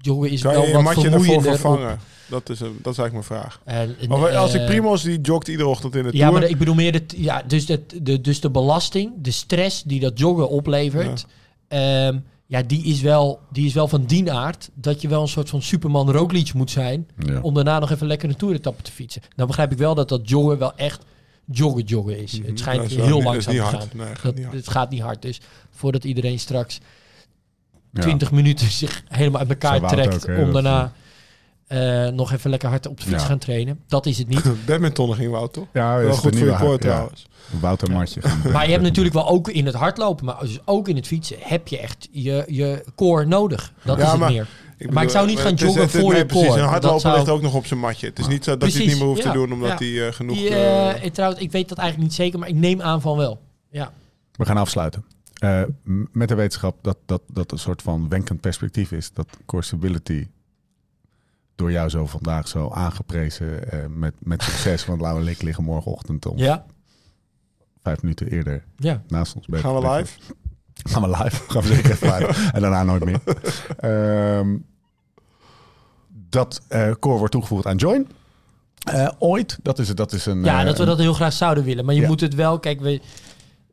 joggen is Kan wel je wat matje ervoor vermoeiender. op- vervangen? Dat is, een, dat is eigenlijk mijn vraag. en- Maar als ik eh, Primos, die jogt iedere ochtend in de Ja, Tour. maar ik bedoel meer de, ja, dus, de, de, dus de belasting, de stress die dat joggen oplevert, ja. ja, die, is wel, die is wel van die aard dat je wel een soort van Superman Roglic moet zijn Ja. om daarna nog even lekker een toeretappe te fietsen. Nou begrijp ik wel dat dat joggen wel echt joggen joggen is. Mhm, Het schijnt dat is heel niet- langzaam te gaan. Nee, gaat Dat, niet hard. het gaat niet hard. Dus voordat iedereen straks. 20 minuten zich helemaal uit elkaar Zo Wout trekt ook, hè, om daarna eh, nog even lekker hard op de fiets Ja. gaan trainen. Dat is het niet. Badmintonnen ging Wout, toch? Ja, Wel is goed voor je ja. trouwens. Wouter Martje. Maar je hebt natuurlijk wel ook in het hardlopen, maar dus ook in het fietsen, heb je echt je, je core nodig. Dat Ja, is het maar- meer. Maar ik zou niet gaan het is- joggen het voor nee, je precies. core. Een hardloper Dat zou- ligt ook nog op zijn matje. Het is niet zo dat hij het niet meer hoeft ja. te doen, omdat Ja. hij eh, genoeg... Die, eh, eh, ik, trouwens, ik weet dat eigenlijk niet zeker, maar ik neem aan van wel. Ja. We gaan afsluiten. Eh, met de wetenschap dat, dat dat een soort van wenkend perspectief is. Dat core stability door jou zo vandaag zo aangeprezen eh, met, met succes. Want Lauwe Lik liggen morgenochtend om Ja. vijf minuten eerder ja. naast ons. gaan we live? Gaan we live. Gaan we zeker even live. En daarna nooit meer. Ehm, dat eh, core wordt toegevoegd aan Join. Eh, ooit, dat is, dat is een... ja, dat we dat heel graag zouden willen. Maar je Ja. moet het wel, kijk, we,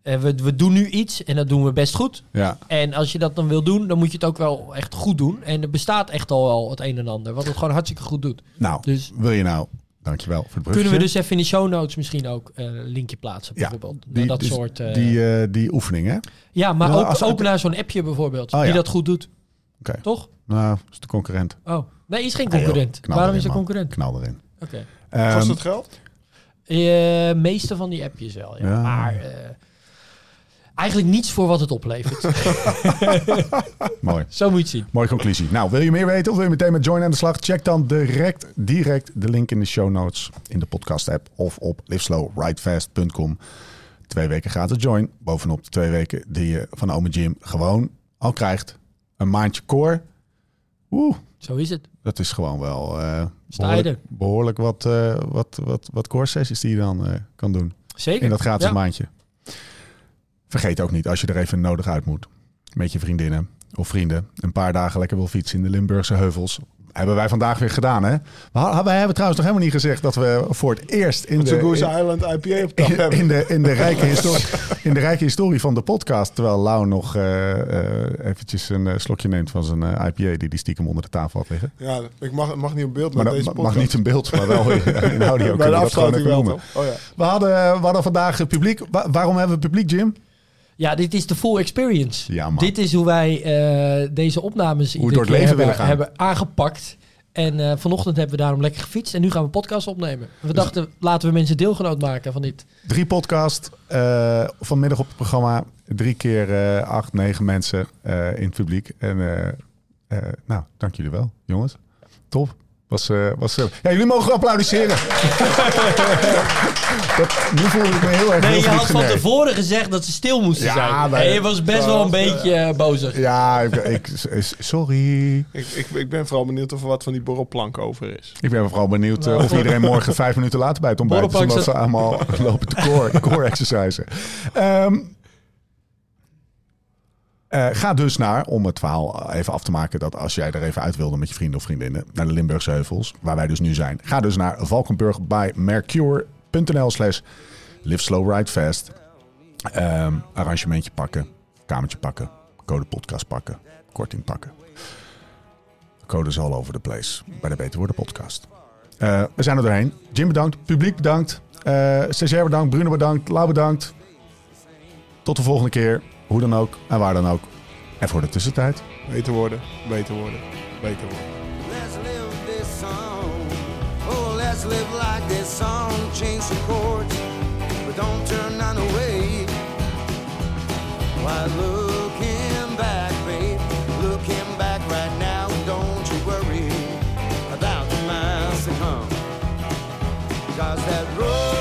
we, we doen nu iets en dat doen we best goed. Ja, En als je dat dan wil doen, dan moet je het ook wel echt goed doen. En er bestaat echt al wel het een en ander, wat het gewoon hartstikke goed doet. nou, Dus wil je nou... Dankjewel voor het bruggetje. kunnen we dus even in de show notes misschien ook eh, een linkje plaatsen, Ja, bijvoorbeeld. Naar die, dat dus soort... eh, die, eh, die oefening, hè? ja, maar Ja, ook, als- ook naar zo'n appje bijvoorbeeld, Oh, die ja. dat goed doet. Oké. Toch? Nou, is de concurrent. Oh, nee, is geen joh, concurrent. Waarom erin, is er man. concurrent? Knal erin. Oké. Ehm, Kost het geld? Eh, meeste van die appjes wel, ja. Ja. Maar eh, eigenlijk niets voor wat het oplevert. mooi. Zo moet je het zien. Mooie conclusie. Nou, wil je meer weten of wil je meteen met Join aan de slag? Check dan direct, direct de link in de show notes in de podcast app of op liveslowridefast.com. Twee weken gratis Join. Bovenop de twee weken die je van Ome Jim gewoon al krijgt. Een maandje core. Oeh, Zo is het. dat is gewoon wel eh, je behoorlijk, behoorlijk wat, eh, wat, wat, wat core sessies die je dan eh, kan doen. Zeker. In dat gratis Ja. maandje. Vergeet ook niet, als je er even nodig uit moet. Met je vriendinnen of vrienden. Een paar dagen lekker wil fietsen in de Limburgse heuvels. hebben wij vandaag weer gedaan, hè? We, ha- wij hebben trouwens nog helemaal niet gezegd dat we voor het eerst in de, Goose in, Island IPA op in, hebben. in de, in, de rijke historie, in de rijke historie van de podcast, terwijl Lau nog eh, eh, eventjes een eh, slokje neemt van zijn IPA die die stiekem onder de tafel had liggen. Ja, ik mag, mag niet op beeld Maar deze ma- mag podcast. niet in beeld, maar wel in, audio. Bij de afsluiting wel? Oh ja. We hadden, we hadden vandaag publiek. Wa- waarom hebben we publiek, Jim? Ja, dit is de full experience. Ja. Dit is hoe wij eh, deze opnames we iedere door het leven hebben, willen gaan. hebben aangepakt. En eh, vanochtend hebben we daarom lekker gefietst. En nu gaan we een podcast opnemen. We dachten, laten we mensen deelgenoot maken van dit. Drie podcast eh, vanmiddag op het programma. Drie keer acht, negen mensen in het publiek. En nou, dank jullie wel, jongens. Top. Was, eh, was, eh, ja, jullie mogen applaudisseren. dat, nu voel ik me heel erg Nee, heel je had van tevoren gezegd dat ze stil moesten Ja, zijn. maar- en je was best wel een beetje eh, bozig. Ja, ik, ik- sorry. Ik, ik, ik ben vooral benieuwd of er wat van die borrelplank over is. Ik ben vooral benieuwd eh, of iedereen morgen vijf minuten later bij het ontbijt is. Omdat ze allemaal lopen te core, core exercisen. Ehm, eh, ga dus naar, om het verhaal even af te maken... dat als jij er even uit wilde met je vrienden of vriendinnen... naar de Limburgse Heuvels, waar wij dus nu zijn. Ga dus naar Valkenburg bij mercure.nl slash live slow ride fast. Ehm, arrangementje pakken, kamertje pakken, code podcast pakken, korting pakken. Code is all over the place bij de Beter Worden podcast. Eh, we zijn er doorheen. Jim bedankt, publiek bedankt, eh stagiair bedankt, Bruno bedankt, Lau bedankt. Tot de volgende keer, hoe dan ook en waar dan ook. En voor de tussentijd. Beter worden, beter worden, beter worden. Let's live this song. Oh, let's live like this song. Change the chords, but don't turn none away. Why looking back, babe? Looking back right now, don't you worry about the miles to come. Cause that road.